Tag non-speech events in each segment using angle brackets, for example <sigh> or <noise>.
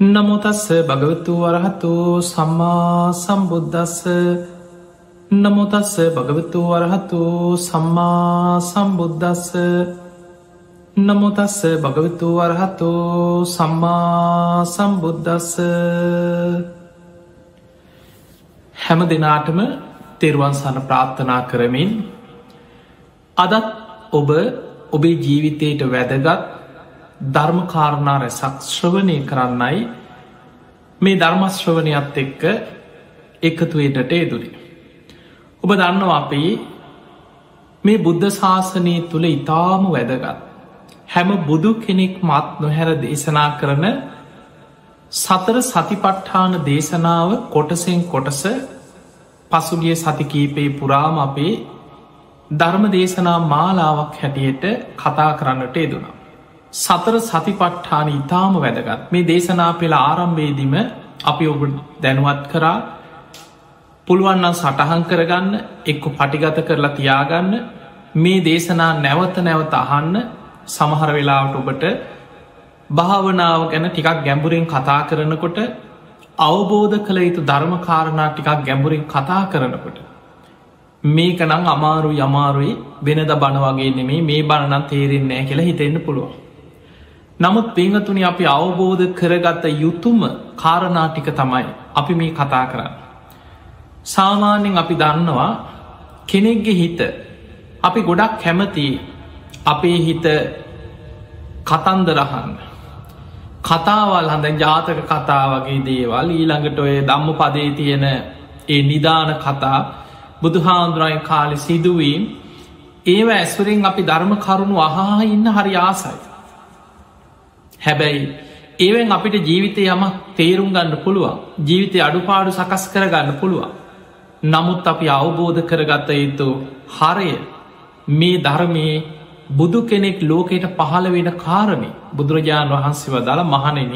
නමුතස්ස භගවතු වරහතු සම්මා සම්බුද්ධස්ස නමුතස්ස භගවතු වරහතු සම්මා සම්බුද්ධස්ස නමුතස්ස භගවතු වරහතු සම්මා සම්බුද්ධස්ස හැම දෙනාටම තෙරුවන් සන ප්‍රාර්ථනා කරමින් අදත් ඔබ ඔබේ ජීවිතයට වැදගත් ධර්මකාරණා රැසක් ශ්‍රවණය කරන්නයි මේ ධර්මශ්‍රවනයත් එක්ක එකතුවටට එදුරේ. ඔබ දන්නවා අපේ මේ බුද්ධ ශාසනය තුළ ඉතාම වැදගත්. හැම බුදු කෙනෙක් මත් නොහැර දේශනා කරන සතර සතිපට්ඨාන දේශනාව කොටසෙන් කොටස පසුගිය සතිකීපේ පුරාම අපේ ධර්ම දේශනා මාලාවක් හැටියට කතා කරන්නට යෙදුණා. සතර සතිපට්ඨාන ඉතාම වැදගත්. මේ දේශනා පෙළ ආරම්භේදිම අපි ඔබ දැනුවත් කරා. පුළුවන්නම් සටහන් කරගන්න එක්ක පටිගත කරලා තියාගන්න මේ දේශනා නැවත නැවත අහන්න. සමහර වෙලාවට ඔබට භාවනාව ගැන ටිකක් ගැඹුරෙන් කතා කරනකොට අවබෝධ කළ යුතු ධර්මකාරණා ටිකක් ගැඹුරින් කතා කරනකොට මේක නං අමාරු යමාරුයි වෙනද බණ වගේ නෙමේ මේ බණනම් තේරෙන්නේ කියලා හිතෙන්න්න පුළුවන්. නමුත් පිංහතුනි අපි අවබෝධ කරගත්ත යුතුම කාරණාටික තමයි අපි මේ කතා කරන්න. සාමාන්‍යෙන් අපි දන්නවා කෙනෙක්ගෙ හිත අපි ගොඩක් කැමති අපේ හිත කතන්දරහන්න කතාවල් හඳ ජාතක කතා වගේ දේවල් ඊළඟට ඔය දම්ම පදේ තියෙන ඒ නිධාන කතා බුදුහාන්දුරයි කාලෙ සිදුවීම් ඒව ඇස්වරින් අපි ධර්ම කරුණු අහා ඉන්න හරි ආසයි හැබැයි ඒවෙන් අපිට ජීවිතය යමක් තේරුම් ගන්න පුළුවන්. ජීවිතය අඩුපාඩු සකස් කරගන්න පුළුවන්. නමුත් අපි අවබෝධ කරගත්ත යුතු හරය මේ ධර්මයේ බුදු කෙනෙක් ලෝකයට පහළ වෙන කාරමි බුදුරජාණන් වහන්සේ වදාළ මහනෙන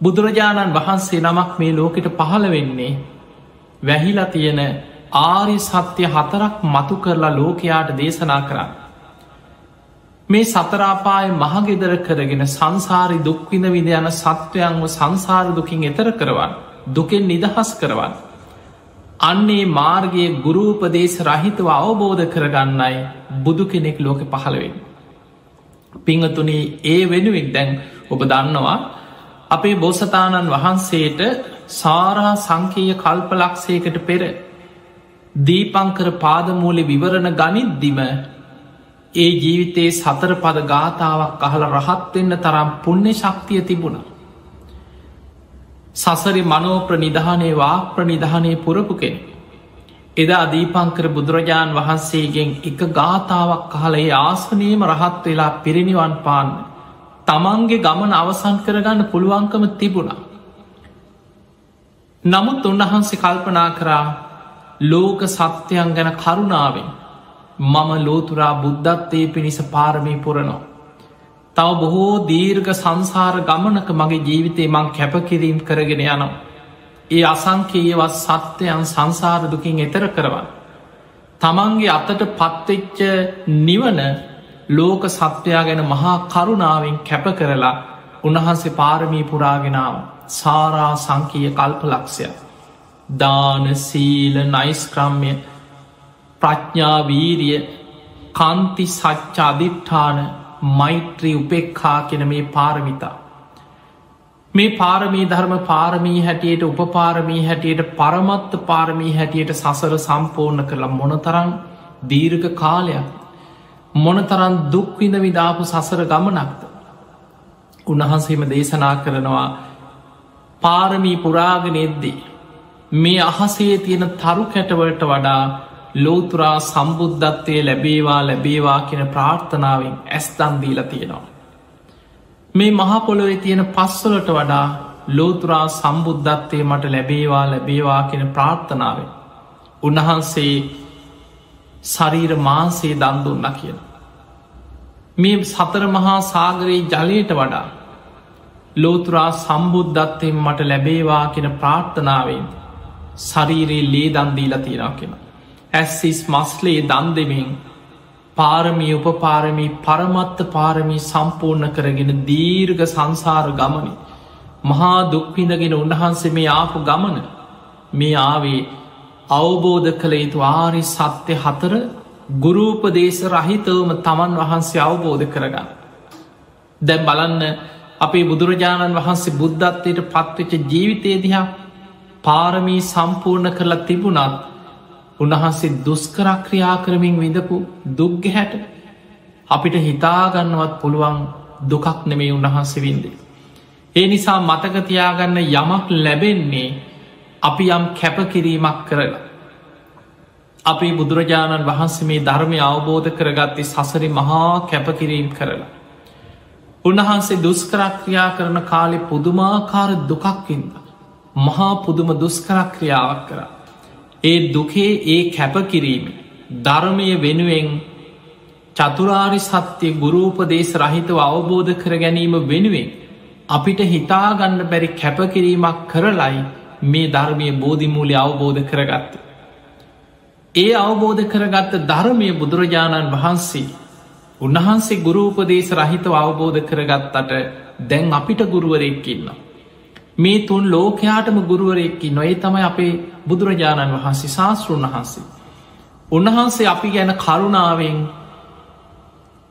බුදුරජාණන් වහන්සේ නමක් මේ ලෝකෙට පහළ වෙන්නේ වැහිලා තියෙන ආරි සත්‍යය හතරක් මතු කරලා ලෝකයාට දේශනා කරන්න. මේ සතරාපාය මහගෙදර කරගෙන සංසාරි දුක්විඳ විද යන සත්වයන්ව සංසාර දුකින් එතර කරවන් දුකෙන් නිදහස් කරවන්. අන්නේ මාර්ගයේ ගුරූපදේශ රහිතව අවබෝධ කරගන්නයි බුදු කෙනෙක් ලෝක පහළවෙන්. පිංහතුනී ඒ වෙනුවෙක් දැන් ඔබ දන්නවා අපේ බෝසතාණන් වහන්සේට සාරා සංකීය කල්පලක්ෂයකට පෙර දීපංකර පාදමූලි විවරණ ගනිද්දිම ඒ ජීවිතයේ සතර පද ගාථාවක් අහල රහත්වෙන්න තරම් පුුණ්‍ය ශක්තිය තිබුණ. සසරි මනෝ ප්‍රනිධානය වා ප්‍රනිධානය පුරපු කෙන. එදා දීපංකර බුදුරජාණන් වහන්සේගෙන් එක ගාථාවක් කහලේ ආසනීම රහත් වෙලා පිරිනිවන් පාන්න. තමන්ගේ ගමන අවසන් කරගන්න පුළුවන්කම තිබුණා. නමුත් උන්වහන්සේ කල්පනා කරා ලෝක සත්‍යයන් ගැන කරුණාවෙන් මම ලෝතුරා බුද්ධත්වය පිණිස පාරමී පුරනවා. තව බොහෝ දීර්ඝ සංසාර ගමනක මගේ ජීවිතේ මං කැපකිරීම් කරගෙන යනවා. ඒ අසංකේයවත් සත්‍යයන් සංසාර දුකින් එතර කරවන්න. තමන්ගේ අතට පත්වෙච්ච නිවන ලෝක සත්වයා ගැන මහා කරුණාවෙන් කැප කරලා උන්වහන්සේ පාරමී පුරාගෙනාව සාරා සංකීය කල්ප ලක්ෂය දාන සීල නයිස්ක්‍රම්ය ප්‍රඥාවීරිය කන්ති සච්ච අධිට්ඨාන මෛත්‍රී උපෙක්හා කෙන මේ පාරමිතා. මේ පාරමී ධර්ම පාරමී හැටියට උපපාරමී හැටියට පරමත්ත පාරමී හැටියට සසර සම්පූර්ණ කරලා මොනතරං දීර්ඝ කාලයක් මොනතරන් දුක්විඳ විදාපු සසර ගමනක්ද. උන්වහන්සේම දේශනා කරනවා පාරමී පුරාගෙන එද්දී. මේ අහසේ තියෙන තරු කැටවලට වඩා ලෝතුරා සම්බුද්ධත්වය ලැබේවා ලැබේවා කියෙන ප්‍රාර්ථනාවෙන් ඇස් දන්දීල තියෙනවා. මේ මහපොළොවෙ තියෙන පස්වලට වඩා ලෝතුරා සම්බුද්ධත්වය මට ලැබේවා ලැබේවා කියෙන ප්‍රාර්ථනාවෙන්. උන්වහන්සේ ශරීර මාන්සේ දන්දුන්න කියන. මේ සතර මහා සාගරයේ ජලයට වඩා ලෝතුරා සම්බුද්ධත්වයෙන් මට ලැබේවා කියෙන ප්‍රාර්ථනාවෙන් ශරීරයේ ලේ දන්දීල තියෙනවා කියෙන. ඇස්සිස් මස්ලේ දන් දෙමින් පාරමී උපපාරමී පරමත්ත පාරමී සම්පූර්ණ කරගෙන දීර්ඝ සංසාර ගමනි මහා දුක්පිඳගෙන උන්වහන්සේ මේ ආපු ගමන මේ ආවේ අවබෝධ කළ යුතු ආරි සත්‍යය හතර ගුරූපදේශ රහිතවම තමන් වහන්සේ අවබෝධ කරගන්න. දැම් බලන්න අපේ බුදුරජාණන් වහන්සේ බුද්ධත්වයට පත්වෙච්ච ජීවිතය දිහා පාරමී සම්පූර්ණ කරලා තිබුණත් උන්වහන්සේ දුස්කරක්‍රියා කරමින් විඳපු දුග්ග හැට අපිට හිතාගන්නවත් පුළුවන් දුකක් නෙමේ උන්වහන්සේ වින්දේ. ඒ නිසා මතකතියාගන්න යමක් ලැබෙන්නේ අපි යම් කැපකිරීමක් කරලා. අපි බුදුරජාණන් වහන්සේ මේ ධර්මය අවබෝධ කරගත්තේ සසරි මහා කැපකිරීම් කරලා. උන්වහන්සේ දුස්කරක්‍රියා කරන කාලෙ පුදුමාකාර දුකක්කින්ද. මහා පුදුම දුස්කරක්‍රියාවක් කර. ඒ දුකේ ඒ කැපකිරීම ධර්මය වෙනුවෙන් චතුරාරි සත්‍යය ගුරූපදේශ රහිතව අවබෝධ කර ගැනීම වෙනුවෙන් අපිට හිතාගන්න බැරි කැපකිරීමක් කරලයි මේ ධර්මය බෝධිමූලි අවබෝධ කරගත්ත. ඒ අවබෝධ කරගත්ත ධර්මය බුදුරජාණන් වහන්සේ උන්වහන්සේ ගුරූපදේශ රහිතව අවබෝධ කරගත්තට දැන් අපිට ගුරුවරෙක්කින්න. මේ තුන් ලෝකයාටම ගුරුවරෙක්කි නොේ තමයි අපේ බුදුරජාණන් වහන්සේ ශාස්තෘන් වහන්සේ. උන්වහන්සේ අපි ගැන කරුණාවෙන්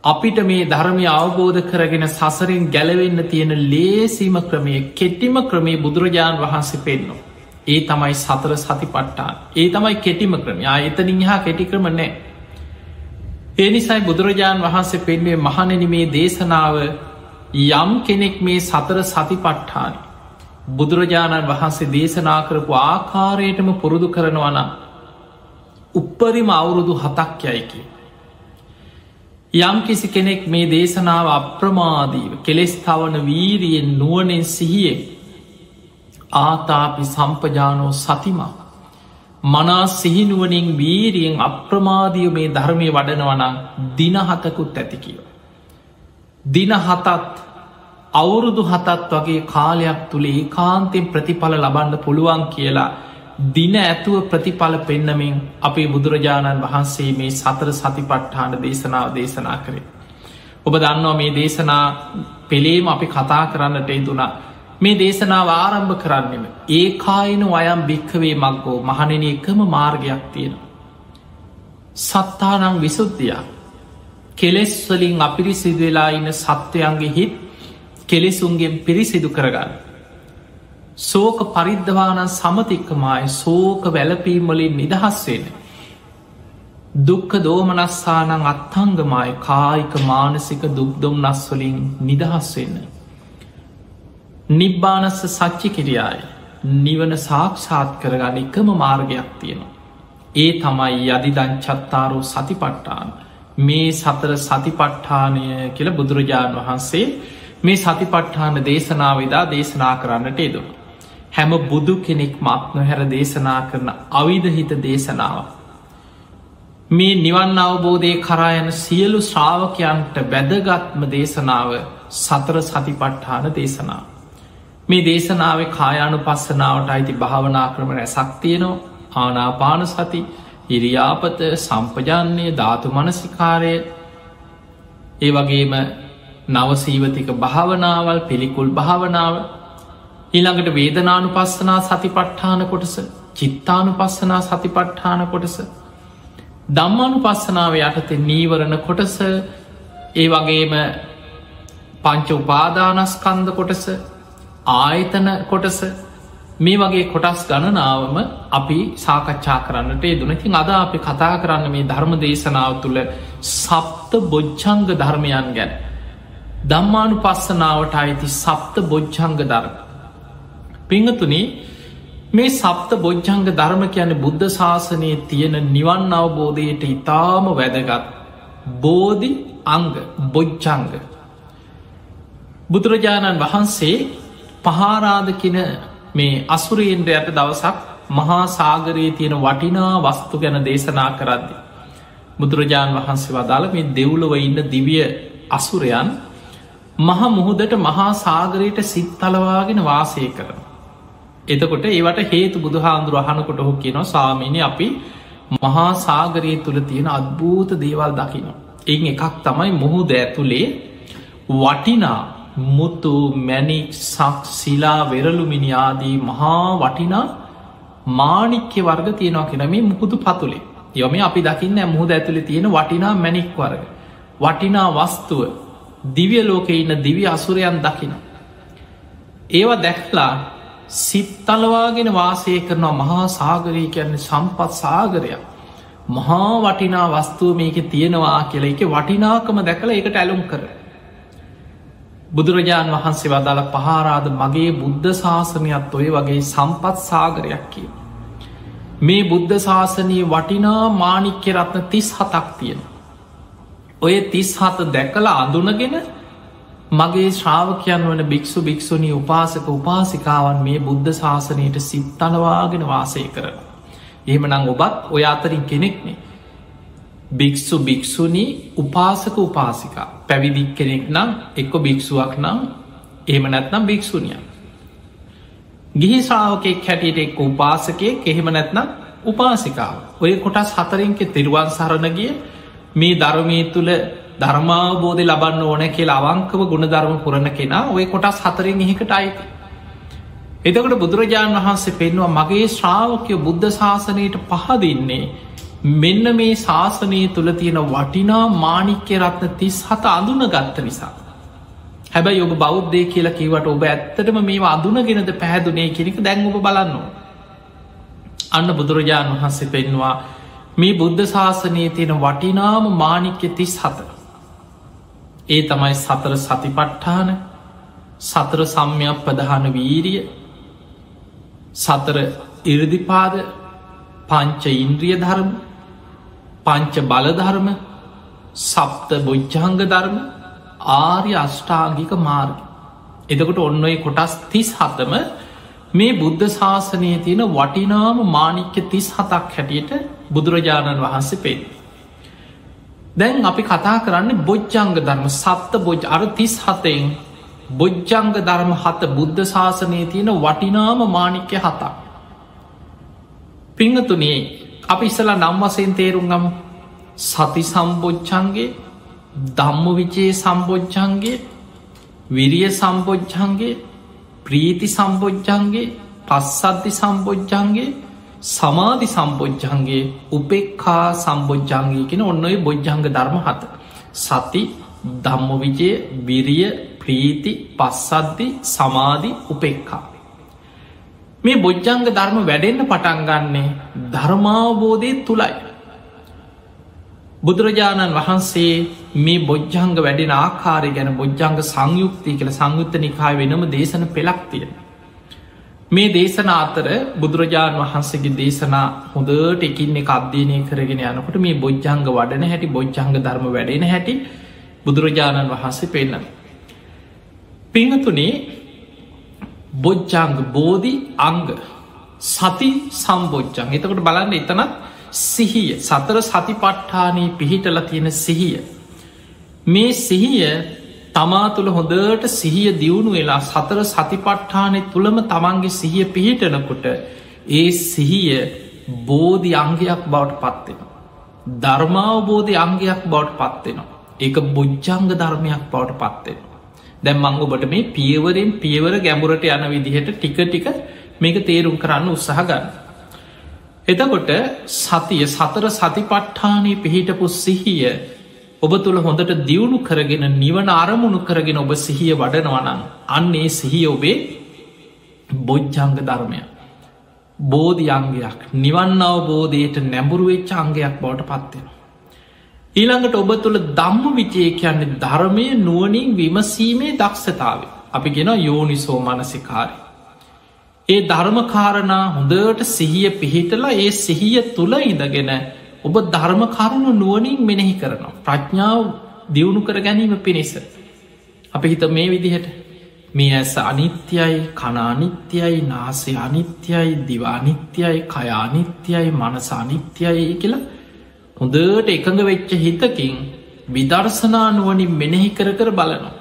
අපිට මේ ධර්මය අවබෝධ කරගෙන සසරෙන් ගැලවෙන්න තියෙන ලේසිම ක්‍රමය කෙට්ටිම ක්‍රමේ බුදුරජාණන් වහන්සේ පෙන්නවා. ඒ තමයි සතර සති පට්ටාන් ඒ තමයි කෙටිම ක්‍රමය එතනින් හා කෙටි ක්‍රම නෑ ඒ නිසයි බුදුරජාණන් වහන්සේ පෙන්වේ මහනෙන මේ දේශනාව යම් කෙනෙක් මේ සතර සති පට්ඨාන බුදුරජාණන් වහන්සේ දේශනා කරපු ආකාරයටම පුරුදු කරනවන උප්පරිම අවුරුදු හතක් යයිකි. යම් කිසි කෙනෙක් මේ දේශනාව අප්‍රමාදීව කෙලෙස් තවන වීරියෙන් නුවනෙන් සිහියෙන් ආතාපි සම්පජානෝ සතිමා මනා සිහිනුවනින් වීරියෙන් අප්‍රමාදිය මේ ධර්මය වඩනවනං දිනහතකුත් ඇති කියව. දින හතත් අවුරුදු හතත් වගේ කාලයක් තුළ ඒ කාන්තෙන් ප්‍රතිඵල ලබන්න පුළුවන් කියලා දින ඇතුව ප්‍රතිඵල පෙන්නමින් අපේ බුදුරජාණන් වහන්සේ මේ සතර සතිපට්ඨාන දේශනාව දේශනා කරේ. ඔබ දන්නවා මේ දේශනා පෙළේම අපි කතා කරන්නට ඉදුනා මේ දේශනාව ආරම්භ කරන්නෙම ඒ කායන අයම් භික්කවේ මක්ගෝ මහනෙන එකම මාර්ගයක් තියෙන. සත්තානං විසුද්ධියක් කෙලෙස්වලින් අපිරිසිදු වෙලා ඉන්න සත්වයන්ගේ හිත් කෙලෙසුන්ගෙන් පිරිසිදු කරගන්න. සෝක පරිද්ධවානන් සමතික්කමයි සෝක වැලපීම්වලින් නිදහස්වෙන. දුක්ක දෝමනස්සානං අත්තංගමයි කායික මානසික දුක්දොම් නස්වලින් නිදහස් වෙන්න. නිබ්බානස්ස සච්චි කිරියායි නිවන සාක්ෂාත් කරගන්න එකම මාර්ගයක් තියෙනවා. ඒ තමයි යදිදං චත්තාරෝ සතිපට්ටාන මේ සතර සතිපට්ඨානය කියල බුදුරජාණන් වහන්සේ මේ සතිපට්ඨාන දේශනාවදා දේශනා කරන්නට යෙදුණ. හැම බුදු කෙනෙක් මත් නොහැර දේශනා කරන අවිධහිත දේශනාව. මේ නිවන් අවබෝධය කරායන සියලු ශ්‍රාවකයන්ට වැදගත්ම දේශනාව සතර සතිපට්ඨාන දේශනාව. මේ දේශනාව කායානු පස්සනාවට අයිති භාවනා ක්‍රම රැසක් තියනවා ආනාපාන සති ඉරියාපත සම්පජන්නේ ධාතු මනසිකාරය ඒ වගේම නවසීවතික භාවනාවල් පිළිකුල් භාවනාව ඊළඟට වේදනානු පස්සනා සතිපට්ඨාන කොටස චිත්තානු පස්සනා සතිපට්ඨාන කොටස දම්මානු පස්සනාව යටතෙ නීවරණ කොටස ඒ වගේම පංච උපාදානස්කන්ද කොටස ආයතන කොටස මේ වගේ කොටස් ගණනාවම අපි සාකච්ඡා කරන්නට දුනතින් අද අපි කතා කරන්න මේ ධර්ම දේශනාව තුළ සප්ත බොජ්ජංග ධර්මයන් ගැන. දම්මානු පස්සනාවට අයිති සප්ත බොජ්ජංග ධර්ම පිංහතුන මේ සප්ත බොජ්ජංග ධර්ම කියන බුද්ධ ශාසනයේ තියෙන නිවන් අවබෝධයට ඉතාම වැදගත් බෝධි අංග බොජ්ජංග බුදුරජාණන් වහන්සේ පහාරාධකින මේ අසුරයෙන්ද්‍රයට දවසක් මහා සාගරයේ තියෙන වටිනා වස්තු ගැන දේශනා කරද්දි. බුදුරජාණන් වහන්සේ වදාළ මේ දෙව්ලොව ඉන්න දිවිය අසුරයන් මහ මුහුදට මහා සාගරයට සිත් තලවාගෙන වාසය කරන. එතකොට ඒවට හේතු බුදුහාන්දුර අහනකොට හෝ කියනවා සාමීනය අපි මහා සාගරයේ තුළ තියෙන අත්භූත දේවල් දකිනවා. එ එකක් තමයි මුහුද ඇතුළේ වටිනා මුතු මැනික් සක් සිලා වෙරලුමිනිියාදී මහා වටිනා මානික්‍ය වර්ග තියෙනවා කියෙන මේ මුකුදු පතුලේ යොම අපි දකින්න මුහද ඇතුළි තියෙන වටිනා මැනික් වර්ග වටිනා වස්තුව දිවිය ලෝක ඉන්න දිවි අසුරයන් දකින. ඒවා දැක්ලා සිත්තලවාගෙන වාසය කරනවා මහා සාගරී කියන්නේ සම්පත් සාගරයක්. මහා වටිනා වස්තුව මේක තියෙනවා කියල එක වටිනාකම දැකළ එකට ඇලුම් කර. බුදුරජාණන් වහන්සේ වදාළ පහරාද මගේ බුද්ධ ශාසනයත් ඔය වගේ සම්පත් සාගරයක් කිය මේ බුද්ධ ශාසනයේ වටිනා මානික්‍ය රත්න තිස් හතක් තියෙන ඔය තිස් හත දැකලා අඳුනගෙන මගේ ශ්‍රාවකයන් වන භික්‍ෂු භික්‍ෂුණී උපාසක උපාසිකාවන් මේ බුද්ධ ශාසනයට සිත්තලවාගෙන වාසය කරන. එහෙම නං ඔබත් ඔය අතරින් කෙනෙක්නේ. භික්‍ෂු භික්‍ෂුණී උපාසක උපාසිකා පැවිදික් කෙනෙක් නම් එක්ක භික්‍ෂුවක් නම් එහෙම නැත්නම් භික්‍ෂුණිය. ගිහි ශ්‍රාවකෙක් හැටියට එක් උපාසකය එහෙම නැත්නම් උපාසිකාව ඔය කොටස් හතරෙන්ක තිරුවන් සරණගිය මේ ධර්මී තුළ ධර්මාවබෝධය ලබන්න ඕන කියලා අවංකව ගුණධර්ම පුරණ කෙනා ඔය කොටස් හතරෙන් එහිකට අයිති. එතකට බුදුරජාණන් වහන්සේ පෙන්වා මගේ ශ්‍රාවකය බුද්ධ ශාසනයට පහදින්නේ මෙන්න මේ ශාසනය තුළ තියෙන වටිනා මානික්‍ය රත්න තිස් හත අඳුන ගත්ත නිසා. හැබැයි ඔබ බෞද්ධය කියලා කිවට ඔබ ඇත්තටම මේ අඳුනගෙනද පැහැදුනේ කෙනෙක දැන් ඔබ බලන්නවා. අන්න බුදුරජාණන් වහන්සේ පෙන්වා මේ බුද්ධ ශාසනයේ තියෙන වටිනාම මානික්‍ය තිස් හතර. ඒ තමයි සතර සතිපට්ඨාන සතර සම්යක් ප්‍රධාන වීරිය සතර ඉරදිපාද පංච ඉන්ද්‍රිය ධර්ම පංච බලධර්ම සප්ත බොච්චහංග ධර්ම ආර්ය අෂ්ඨාගික මාර්ග. එතකොට ඔන්නඔයි කොටස් තිස් හතම මේ බුද්ධ ශාසනය තියෙන වටිනාම මානික්‍ය තිස් හතක් හැටියට බුදුරජාණන් වහන්සේ පෙන්. දැන් අපි කතා කරන්න බොජ්ජංග ධර්ම සත්ත බොජ් අර තිස් හතෙන් බොජ්ජංග ධර්ම හත බුද්ධ ශාසනය තියෙන වටිනාම මානික්‍ය හතා. පිංහතුනේ අපි ඉස්සලා නම් වසයෙන් තේරුම් ගම් සති සම්බෝච්චන්ගේ දම්ම විචයේ සම්බෝච්චන්ගේ විරිය සම්බෝච්චන්ගේ ප්‍රීති සම්බෝජ්ජන්ගේ පස්සද්ධි සම්බෝජ්ජන්ගේ සමාධි සම්බෝජ්ජන්ගේ උපෙක්කා සම්බෝජ්ජන්ගේ කෙන ඔන්නඔයි බොජ්ජංග ධර්ම හත. සති දම්මවිජය විරිය ප්‍රීති පස්සද්ධි සමාධි උපෙක්කා මේ බොජ්ජංග ධර්ම වැඩෙන්න්න පටන්ගන්නේ ධර්මාවබෝධය තුළයි බුදුරජාණන් වහන්සේ මේ බොජ්ජංග වැඩෙන ආකාරය ගැන බොජ්ජංග සංයුක්තිය කළ සංයුත්ත නිකාය වෙනම දේශන පෙළක් තියෙන. මේ දේශන අතර බුදුරජාණන් වහන්සේගේ දේශනා හොඳට එකින් එක අධ්‍යනය කරගෙන යනකොට මේ බොජ්ජංග වඩන හැටි බොජ්ජංග ධර්ම වැඩෙන හැටි බුදුරජාණන් වහන්සේ පෙන්න්න. පිංහතුනේ බොජ්ජංග බෝධි අංග සති සම්බෝජ්ජං එතකොට බලන්න එතනත් සිහිය සතර සතිපට්ඨානී පිහිටල තියෙන සිහිය. මේ සිහිය තමා තුළ හොඳට සිහිය දියුණු වෙලා සතර සතිපට්ඨානය තුළම තමන්ගේ සිහිය පිහිටනකොට ඒ සිහිය බෝධි අංගයක් බවට පත්වෙන. ධර්මාවබෝධය අංගයක් බවට පත්වෙනවා. ඒක බුද්ධංග ධර්මයක් බවට පත්වෙන. දැම් මං ඔබට මේ පියවරෙන් පියවර ගැමුරට යන විදිහට ටික ටික මේක තේරුම් කරන්න උත්සාහ ගන්න. එතකොට සතිය සතර සතිපට්ඨානය පිහිටපු සිහිය ඔබ තුළ හොඳට දියුණු කරගෙන නිවන අරමුණු කරගෙන ඔබ සිහිය වඩනවනන් අන්නේ සිහිය ඔබේ බොජ්ජංග ධර්මය බෝධියංගයක් නිවන් අවබෝධයට නැඹුරුවෙච්ච අංගයක් බවට පත්වෙන. ඊළඟට ඔබ තුළ දම්ම විචය කියන්නේ ධර්මය නුවනින් විමසීමේ දක්ෂතාව අපි ගෙන යෝනිසෝ මනසිකාරය. ඒ ධර්මකාරණා හොඳට සිහිය පිහිටලා ඒ සිහිය තුළ ඉඳගෙන ඔබ ධර්මකරුණු නුවනින් මෙනෙහි කරනවා. ප්‍රඥාව දියුණු කර ගැනීම පිණිස. අපි හිත මේ විදිහට මේ ඇස අනිත්‍යයි කනානිත්‍යයි නාසේ අනිත්‍යයි දිවානිත්‍යයි කයානිත්‍යයි මනස අනිත්‍යයි කියලා හොඳට එකඟ වෙච්ච හිතකින් විදර්ශනා නුවනින් මෙනෙහි කර කර බලනවා.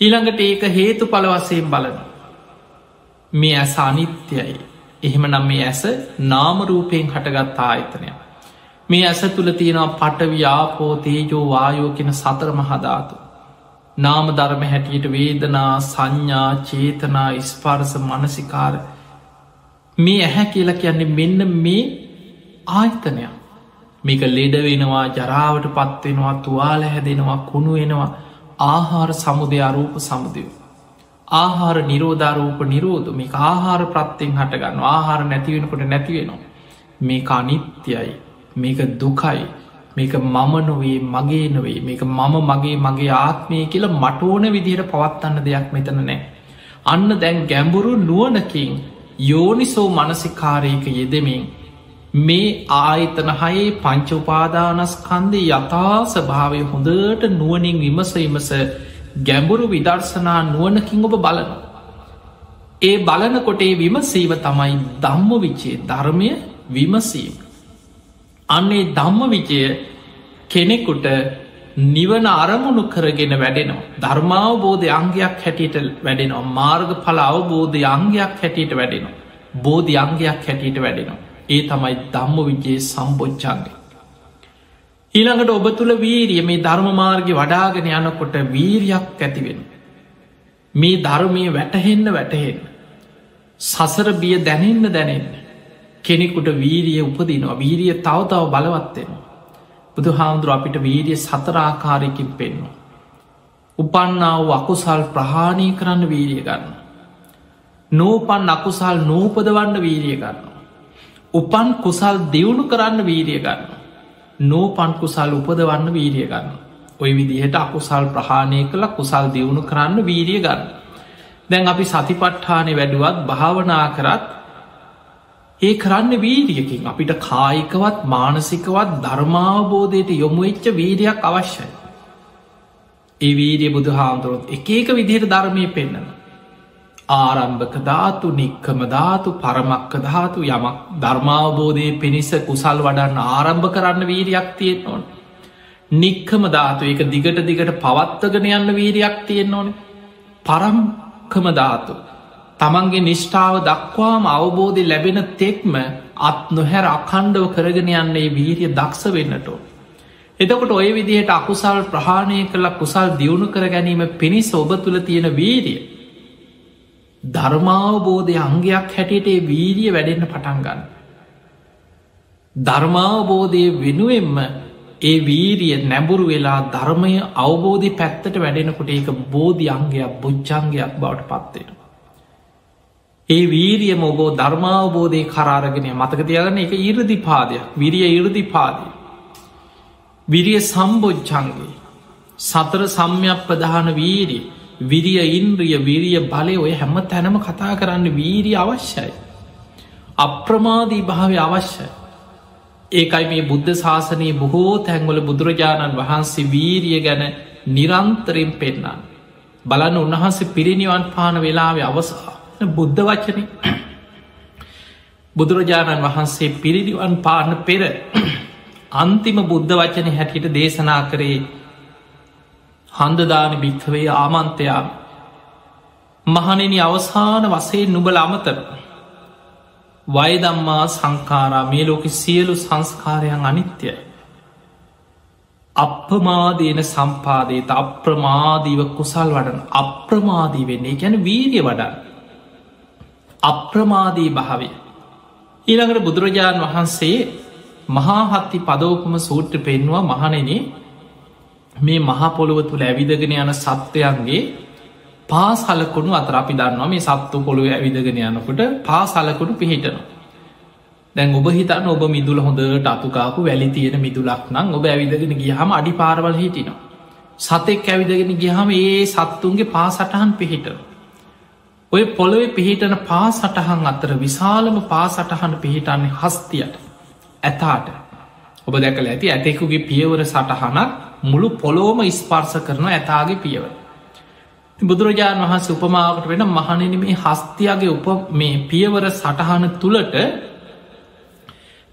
ඊළඟට ඒක හේතු පලවසයෙන් බලනවා. මේ ඇස අනිත්‍යයි එහෙම නම් මේ ඇස නාමරූපයෙන් හටගත් ආයතනය මේ ඇස තුළ තියෙනවා පටව්‍යාපෝ තේජෝ වායෝ කෙන සතර මහධාතු නාම ධර්ම හැටියට වේදනා සංඥා චේතනා ඉස්පාරස මනසිකාර. මේ ඇහැ කියලා කියන්නේ මෙන්න මේ ආයතනයක්. මේක ලෙඩ වෙනවා ජරාවට පත්වෙනවා තුවාල හැදෙනවා කුණු වෙනවා ආහාර සමුදය අරූප සමුදයෝ. ආහාර නිරෝධාරූප නිරෝධ. මේ ආහාර ප්‍රත්තිෙන් හටගන්න ආහාර නැතිවෙනකොට නැතිවෙනවා. මේ අනිත්‍යයි. මේක දුකයි මේක මම නොවේ මගේ නොවේ මේක මම මගේ මගේ ආත්මය කියල මටෝන විදිහට පවත්වන්න දෙයක් මෙතන නෑ. අන්න දැන් ගැඹුරු නුවනකින් යෝනිසෝ මනසිකාරයක යෙදමින් මේ ආයතන හයේ පංචඋපාදානස්කන්දේ යථා ස්භාවය හොඳට නුවනින් විමස විමස ගැඹුරු විදර්ශනා නුවනකින් ඔබ බලන. ඒ බලනකොටේ විමසීම තමයි දම්ම විචේ ධර්මය විමසීම. අන්නේ ධම්ම විජය කෙනෙකුට නිවන අරමුණු කරගෙන වැඩෙනවා. ධර්මාවබෝධය අංගයක් හැටියට වැඩෙනවා. මාර්ග පල අවබෝධය අංගයක් හැටියට වැඩෙනවා. බෝධි අංගයක් හැටියට වැඩෙනවා. ඒ තමයි දම්ම විජයේ සම්බෝච්චන්ගේ. ඊළඟට ඔබ තුළ වීරිය මේ ධර්මමාර්ග වඩාගෙන යනකොට වීරයක් ඇතිවෙන. මේ ධර්මය වැටහෙන්න වැටහෙන්න. සසර බිය දැනෙන්න දැනෙන්න. කෙනෙකුට වීරිය උපදිනවා වීරිය තව තව බලවත්වෙනවා. බුදු හාමුදුර අපිට වීරිය සතරාකාරයකින් පෙන්වා. උපන්නාව අකුසල් ප්‍රහාණය කරන්න වීරිය ගන්න. නෝපන් අකුසල් නූපදවන්න වීරිය ගන්න. උපන් කුසල් දියුණු කරන්න වීරිය ගන්න. නෝපන් කුසල් උපදවන්න වීරිය ගන්න. ඔය විදිහට අකුසල් ප්‍රහාණය කළ කුසල් දියුණු කරන්න වීරිය ගන්න. දැන් අපි සතිපට්ඨානය වැඩුවත් භාවනා කරත් ඒ කරන්න වීරියකින් අපිට කායිකවත් මානසිකවත් ධර්මාවබෝධයට යොමුවෙච්ච වීරයක් අවශ්‍යයි. ඒ වීරිය බුදු හාමුදුරුවත් එක එක විදිහයට ධර්මය පෙන්න්නන. ආරම්භක ධාතු නික්කම ධාතු පරමක්ක ධාතු යමක් ධර්මාවබෝධය පිණිස කුසල් වඩන්න ආරම්භ කරන්න වීරයක් තියෙන් ඕන. නික්කම ධාතු එක දිගට දිගට පවත්තගෙන යන්න වීරයක් තියෙන් ඕන. පරම්කම ධාතු. තමන්ගේ නිෂ්ඨාව දක්වාම අවබෝධය ලැබෙන තෙක්ම අත් නොහැර අකණ්ඩව කරගෙන යන්නේ වීරිය දක්ෂ වෙන්නටෝ. එතකොට ඔය විදිහට අකුසල් ප්‍රහාණය කළ කුසල් දියුණු කර ගැනීම පිණිස ඔබ තුළ තියෙන වීරිය. ධර්මාවබෝධය අංගයක් හැටියට වීරිය වැඩෙන්න්න පටන්ගන්න. ධර්මාවබෝධය වෙනුවෙන්ම ඒ වීරිය නැබුරු වෙලා ධර්මය අවබෝධි පැත්තට වැඩෙනකොට ඒක බෝධි අංගයක් බුච්චන්ගයක් බවට පත්වෙන. ඒ වීරියම ඔබෝ ධර්මාවබෝධය කරාරගෙන මතක තියගන්න එක ඉරදි පාදයක් විරිය ඉරදි පාදය. විරිය සම්බෝජ්චන්ගේ සතර සම්යක් ප්‍රධාන වීරී විරිය ඉන්ද්‍රිය විරිය බලය ඔය හැම තැනම කතා කරන්න වීරී අවශ්‍යයි. අප්‍රමාදී භාවය අවශ්‍යයි. ඒකයි මේ බුද්ධ ශාසනයේ බොහෝ තැන්වල බුදුරජාණන් වහන්සේ වීරිය ගැන නිරන්තරෙන් පෙන්න්නන්. බලන්න උන්වහන්සේ පිරිනිවන් පාන වෙලාවේ අවසා බුද්ධ වචන බුදුරජාණන් වහන්සේ පිරිනිවන් පාන පෙර අන්තිම බුද්ධ වචන හැටියට දේශනා කරේ හන්දදාන භික්කවේ ආමන්තයා මහනෙන අවසාන වසේ නුබල අමතර වයදම්මා සංකාරා මේ ලෝක සියලු සංස්කාරයන් අනිත්‍යයි. අප්‍රමාදයන සම්පාදයට අප්‍රමාදීව කුසල් වඩන අප්‍රමාදී වෙන්නේ ගැන වීරිය වඩන්න. අප්‍රමාදී භාවය. ඊළඟට බුදුරජාණන් වහන්සේ මහාහත්ති පදෝපම සූට්‍ර පෙන්වා මහනෙනේ මේ මහපොළොව තුළ ඇවිදගෙන යන සත්වයන්ගේ පා සලකුණු අතර අපි දන්නවා මේ සත්තු පොළුව ඇවිදගෙන යනකොට පා සලකුණු පිහිටනවා. දැන් ඔබ හිතන්න ඔබ මිදුල හොඳට අතුකාපු වැලි තියෙන මිදුලක් නම් ඔබ ඇවිදගෙන ගියහම අඩි පාරවල් හිටිනවා. සතෙක් ඇවිදගෙන ගියහම ඒ සත්තුන්ගේ පා සටහන් පිහිටන. ඔය පොළොවේ පිහිටන පා සටහන් අතර විශාලම පා සටහන පිහිටන්නේ හස්තියට ඇතාට ඔබ දැකල ඇති ඇතෙකුගේ පියවර සටහනක් මුළු පොලෝම ස්පර්ස කරන ඇතාගේ පියවර. බුදුරජාණන් වහන්සේ උපමාවට වෙන මහනෙන මේ හස්තියාගේ උප මේ පියවර සටහන තුළට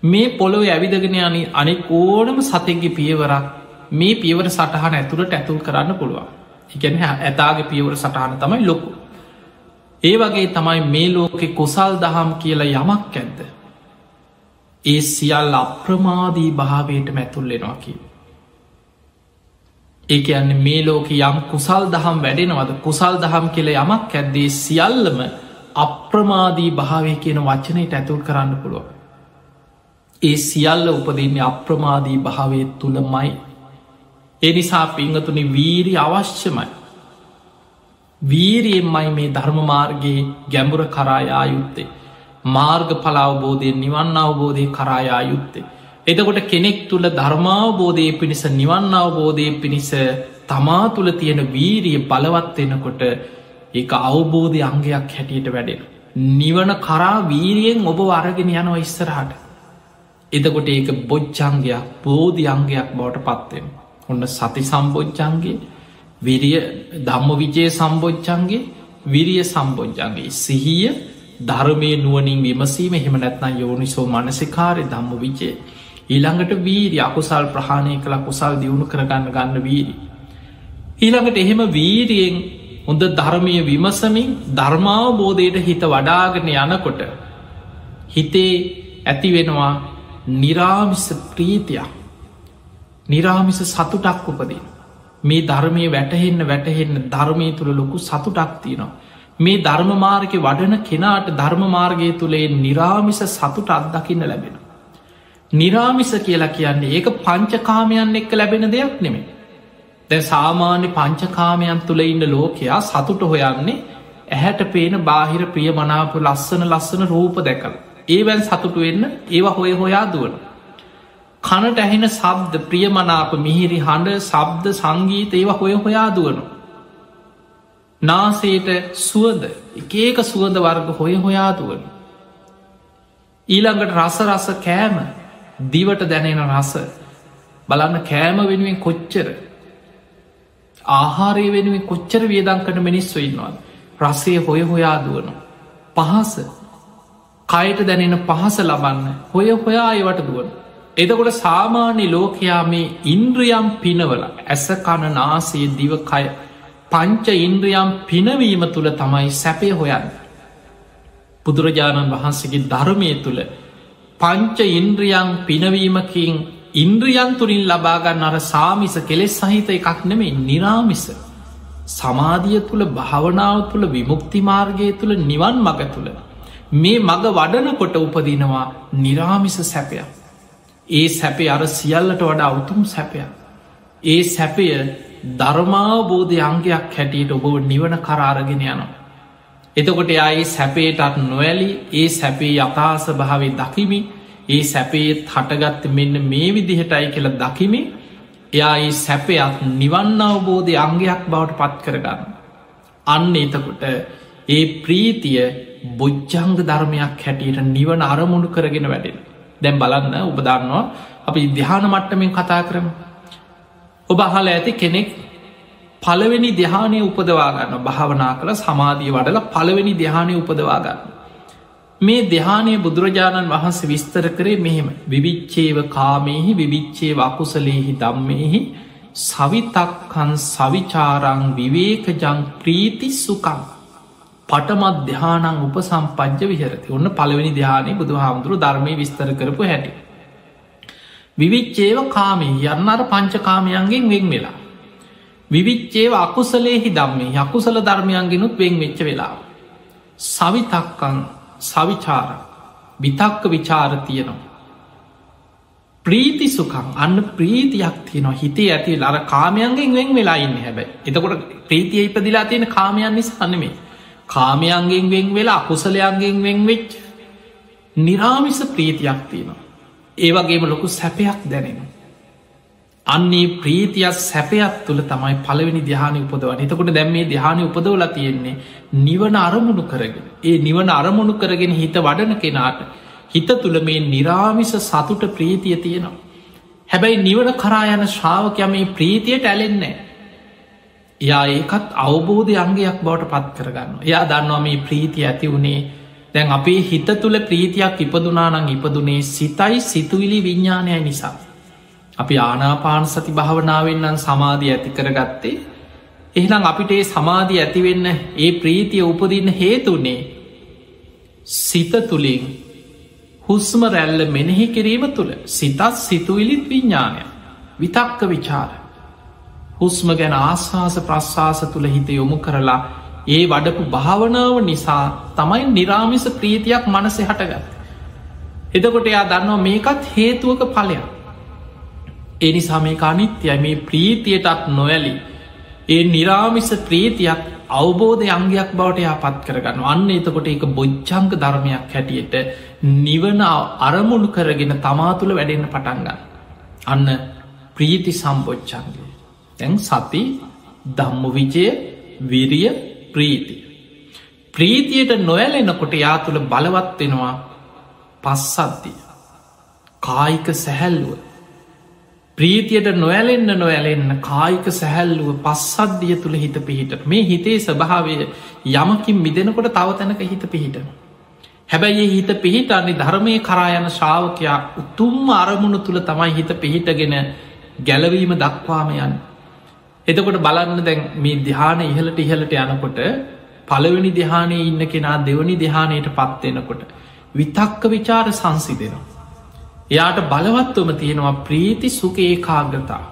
මේ පොළොව ඇවිදගෙන යන අනෙක් ඕනම සතෙක්ගේ පියවරක් මේ පියවර සටහන ඇතුළට ඇතුල් කරන්න පුළුවන්. එකන ඇතාගේ පියවර සටහන තමයි ලොකු. ඒ වගේ තමයි මේ ලෝකෙ කුසල් දහම් කියලා යමක් ඇද්ද. ඒ සියල් අප්‍රමාදී භාවයට මැතුල්ලෙනවා කිය. ඒක අන්න මේ ලෝක යම් කුසල් දහම් වැඩෙනවද කුසල් දහම් කියල යමක් ඇද්දේ සියල්ලම අප්‍රමාදී භාවය කියන වචනයට ඇතුල් කරන්න පුළුව. ඒ සියල්ල උපදන්නේ අප්‍රමාදී භාවය තුළමයි. එනිසා පිංහතුනි වීරි අවශ්‍යමයි. වීරියෙන්මයි මේ ධර්මමාර්ගයේ ගැඹුර කරායා යුත්තේ. මාර්ග පලාවබෝධය නිවන්න අවබෝධය කරායා යුත්තේ. එතකොට කෙනෙක් තුළ ධර්මාවබෝධය පිණිස නිවන්න අවබෝධය පිණිස තමා තුළ තියෙන වීරිය බලවත්වෙනකොට ඒ අවබෝධය අංගයක් හැටියට වැඩෙන. නිවන කරා වීරියෙන් ඔබ අරගෙන යනවා ඉස්සරහට. එතකොට ඒක බොච්චංගයක් බෝධි අංගයක් බවට පත්වෙන. ඔන්න සති සම්බෝච්චන්ගේ විරිය ධම්ම විජය සම්බෝච්චන්ගේ විරිය සම්බෝජ්ජන්ගේ සිහිය ධර්මය නුවනින් විමසීම හෙම නැත්නම් යෝනිසෝ මනසිකාරය ධම්ම විජය ඊළඟට වීරි අකුසල් ප්‍රහණය කළ කුසල් දියුණු කරගන්න ගන්න වීරි. ඊළඟට එහෙම වීරියෙන් හොඳ ධර්මය විමසමින් ධර්මාවබෝධයට හිත වඩාගෙන යනකොට හිතේ ඇති වෙනවා නිරාමිස ප්‍රීතියක් නිරාමිස සතුටක් උපදී. මේ ධර්මය වැටහෙන්න වැටහෙන්න ධර්මය තුළ ලොකු සතුටක් තියනවා. මේ ධර්මමාර්ග වඩන කෙනාට ධර්මමාර්ගය තුළේ නිරාමිස සතුට අත්දකින්න ලැබෙන. නිරාමිස කියලා කියන්නේ ඒක පංචකාමයන් එක්ක ලැබෙන දෙයක් නෙමේ. දැ සාමාන්‍ය පංචකාමයන් තුළ ඉන්න ලෝකයා සතුට හොයන්නේ ඇහැට පේන බාහිර ප්‍රිය මනාපු ලස්සන ලස්සන රූප දැකල්. ඒවැන් සතුටු වෙන්න ඒවා හොය හොයා දුවන. කනට ඇහෙන සබ්ද ප්‍රියමනාප මිහිරි හඬ සබ්ද සංගීත ඒවා හොය හොයා දුවනු. නාසේට සුවද එකඒක සුවඳ වර්ග හොය හොයා දුවනු. ඊළඟට රස රස කෑම දිවට දැනෙන රස. බලන්න කෑම වෙනුවෙන් කොච්චර? ආහාරය වෙනුවෙන් කොච්චර වියදංකට මිනිස්ව ඉන්නවා රසය හොය හොයා දුවනු. පහස. කයට දැනෙන පහස ලබන්න හොය හොයා ඒවට දුවන. එදකොට සාමාන්‍ය ලෝකයා මේ ඉන්ද්‍රියම් පිනවල ඇස කණ නාසේ දිවකය පංච ඉන්ද්‍රියම් පිනවීම තුළ තමයි සැපය හොයන්න. බුදුරජාණන් වහන්සේගේ ධර්මය තුළ පංච ඉන්ද්‍රියන් පිනවීමකින් ඉන්ද්‍රියන් තුරින් ලබාගන්න අර සාමිස කෙලෙස් සහිත එකක් නෙමේ නිරාමිස. සමාධිය තුළ භාවනාව තුළ විමුක්තිමාර්ගය තුළ නිවන් මග තුළ මේ මඟ වඩනකොට උපදිනවා නිරාමිස සැපයක්. ඒ සැපේ අර සියල්ලට වඩා උතුම් සැපය. ඒ සැපය ධර්මාවබෝධය අංගයක් හැටියට ඔබ නිවන කරාරගෙන යනවා. එතකොට එයා ඒ සැපේටත් නොවැලි ඒ සැපේ යථාස භාවේ දකිමි ඒ සැපේත් හටගත්ත මෙන්න මේ විදිහටයි කියල දකිමි එයා ඒ සැපයක් නිවන්න අවබෝධය අංගයක් බවට පත් කරගන්න. අන්න එතකොට ඒ ප්‍රීතිය බොජ්ජංග ධර්මයක් හැටියට නිවන අරමුණු කරගෙන වැඩෙන. දැම් බලන්න ඔබ දන්නවා අපි දිහාන මට්ටමින් කතා කරම. ඔබ අහල ඇති කෙනෙක් පළවෙනි දෙහානය උපදවාගන්න භාවනා කළ සමාධිය වඩල පළවෙනි දෙහානය උපදවාගන්න මේ දෙහානය බුදුරජාණන් වහන්සේ විස්තර කරේ මෙහෙම. විවිච්චේව කාමයෙහි විවිච්චේ වකුසලේහි දම්මෙහි සවිතක්කන් සවිචාරං විවේකජං ප්‍රීති සුකං පටමත් දෙහානං උප සම්පජ්ජ විහරති ඔන්න පළවෙනි ධ්‍යානය බුදු හාමුදුරු ධර්මය විස්තර කරපු හැටි. විවිච්චේව කාමී යන්නර පංචකාමයන්ගෙන් වෙන් වෙලා. විවිච්චේව අකුසලේහි දම්මේ යකුසල ධර්මයන්ගෙනුත් වෙන් වෙච්ච වෙලා. සවිතක්කං සවිචාර විතක්ක විචාර තියනවා. ප්‍රීති සුකං අන්න ප්‍රීතියක් තියනවා හිතේ ඇති අර කාමයන්ගෙන් වෙන් වෙලා ඉන්න හැබැයි එතකොට ප්‍රීතිය ඉපදිලා තියෙන කාමයන් නිසා අන්නමේ කාමයන්ගෙන් වෙන් වෙලා අකුසලයන්ගෙන් වෙන් වෙච්ච නිරාමිස ප්‍රීතියක් තියෙනවා. ඒවගේම ලොකු සැපයක් දැනෙන. අන්නේ ප්‍රීතියක් සැපයක් තුළ තමයි පළවෙනි දිහානය උපදවන එතකොට දැම් මේ දිහානය උපදවල තියෙන්නේ නිවන අරමුණු කරගෙන ඒ නිවන අරමුණු කරගෙන හිත වඩන කෙනාට හිත තුළ මේ නිරාමිස සතුට ප්‍රීතිය තියෙනවා. හැබැයි නිවන කරා යන ශ්‍රාවකය මේ ප්‍රීතියට ඇලෙන්නේ යා ඒකත් අවබෝධ අංගයක් බවට පත් කරගන්න. එයා දන්නවා මේ ප්‍රීති ඇති වුණේ දැන් අපේ හිත තුළ ප්‍රීතියක් ඉපදුනානං ඉපදුනේ සිතයි සිතුවිලි විඤ්ඥානය නිසා. අපි ආනාපාන සති භාවනාවෙන්නම් සමාධිය ඇති කරගත්තේ. එහනම් අපිට ඒ සමාධී ඇතිවෙන්න ඒ ප්‍රීතිය උපදින්න හේතුනේ සිත තුළින් හුස්ම රැල්ල මෙනෙහි කිරීම තුළ. සිතත් සිතුවිලිත් විඤ්ඥානය විතක්ක විචාර. හුස්ම ගැන ආශවාස ප්‍රශ්වාස තුළ හිත යොමු කරලා ඒ වඩපු භාවනාව නිසා තමයි නිරාමිස ප්‍රීතියක් මනසෙ හටගත්. එදකොට එයා දන්නවා මේකත් හේතුවක පලයක්. ඒ නිසා මේ අනිත්‍යයි මේ ප්‍රීතියටත් නොවැලි. ඒ නිරාමිස ප්‍රීතියක් අවබෝධ අංගයක් බවට යා පත් කරගන්න අන්න එතකොට ඒක බොච්චංක ධර්මයක් හැටියට නිවන අරමුණු කරගෙන තමා තුළ වැඩෙන්න්න පටන්ගන්න. අන්න ප්‍රීති සම්බොච්චන්ගේ. තැන් සති දම්ම විජය විරිය ප්‍රීති. ප්‍රීතියට නොයලෙනකොට යා තුළ බලවත් වෙනවා පස්සද්දිය. කායික සැහැල්ලුව. ප්‍රීතියට නොයලෙන්න්න නොයලෙන්න කායික සැහැල්ලුව පස්සද්ධිය තුළ හිත පිහිට මේ හිතේ ස්වභාවය යමකින් මිදෙනකොට තව තැනක හිත පිහිටන. හැබැයි හිත පිහිටන්නේ ධර්මය කරායන ශ්‍රාවකයා උතුම්ම අරමුණු තුළ තමයි හිත පිහිටගෙන ගැලවීම දක්වාමයන්. එතකොට බලන්න දැන් මේ දිහාන ඉහලට ඉහලට යනකොට පළවෙනි දිහානය ඉන්න කෙනා දෙවනි දිහානයට පත්වෙනකොට. විතක්ක විචාර සංසිදෙනවා. එයාට බලවත්වම තියෙනවා ප්‍රීති සුකේ කාග්‍රතා.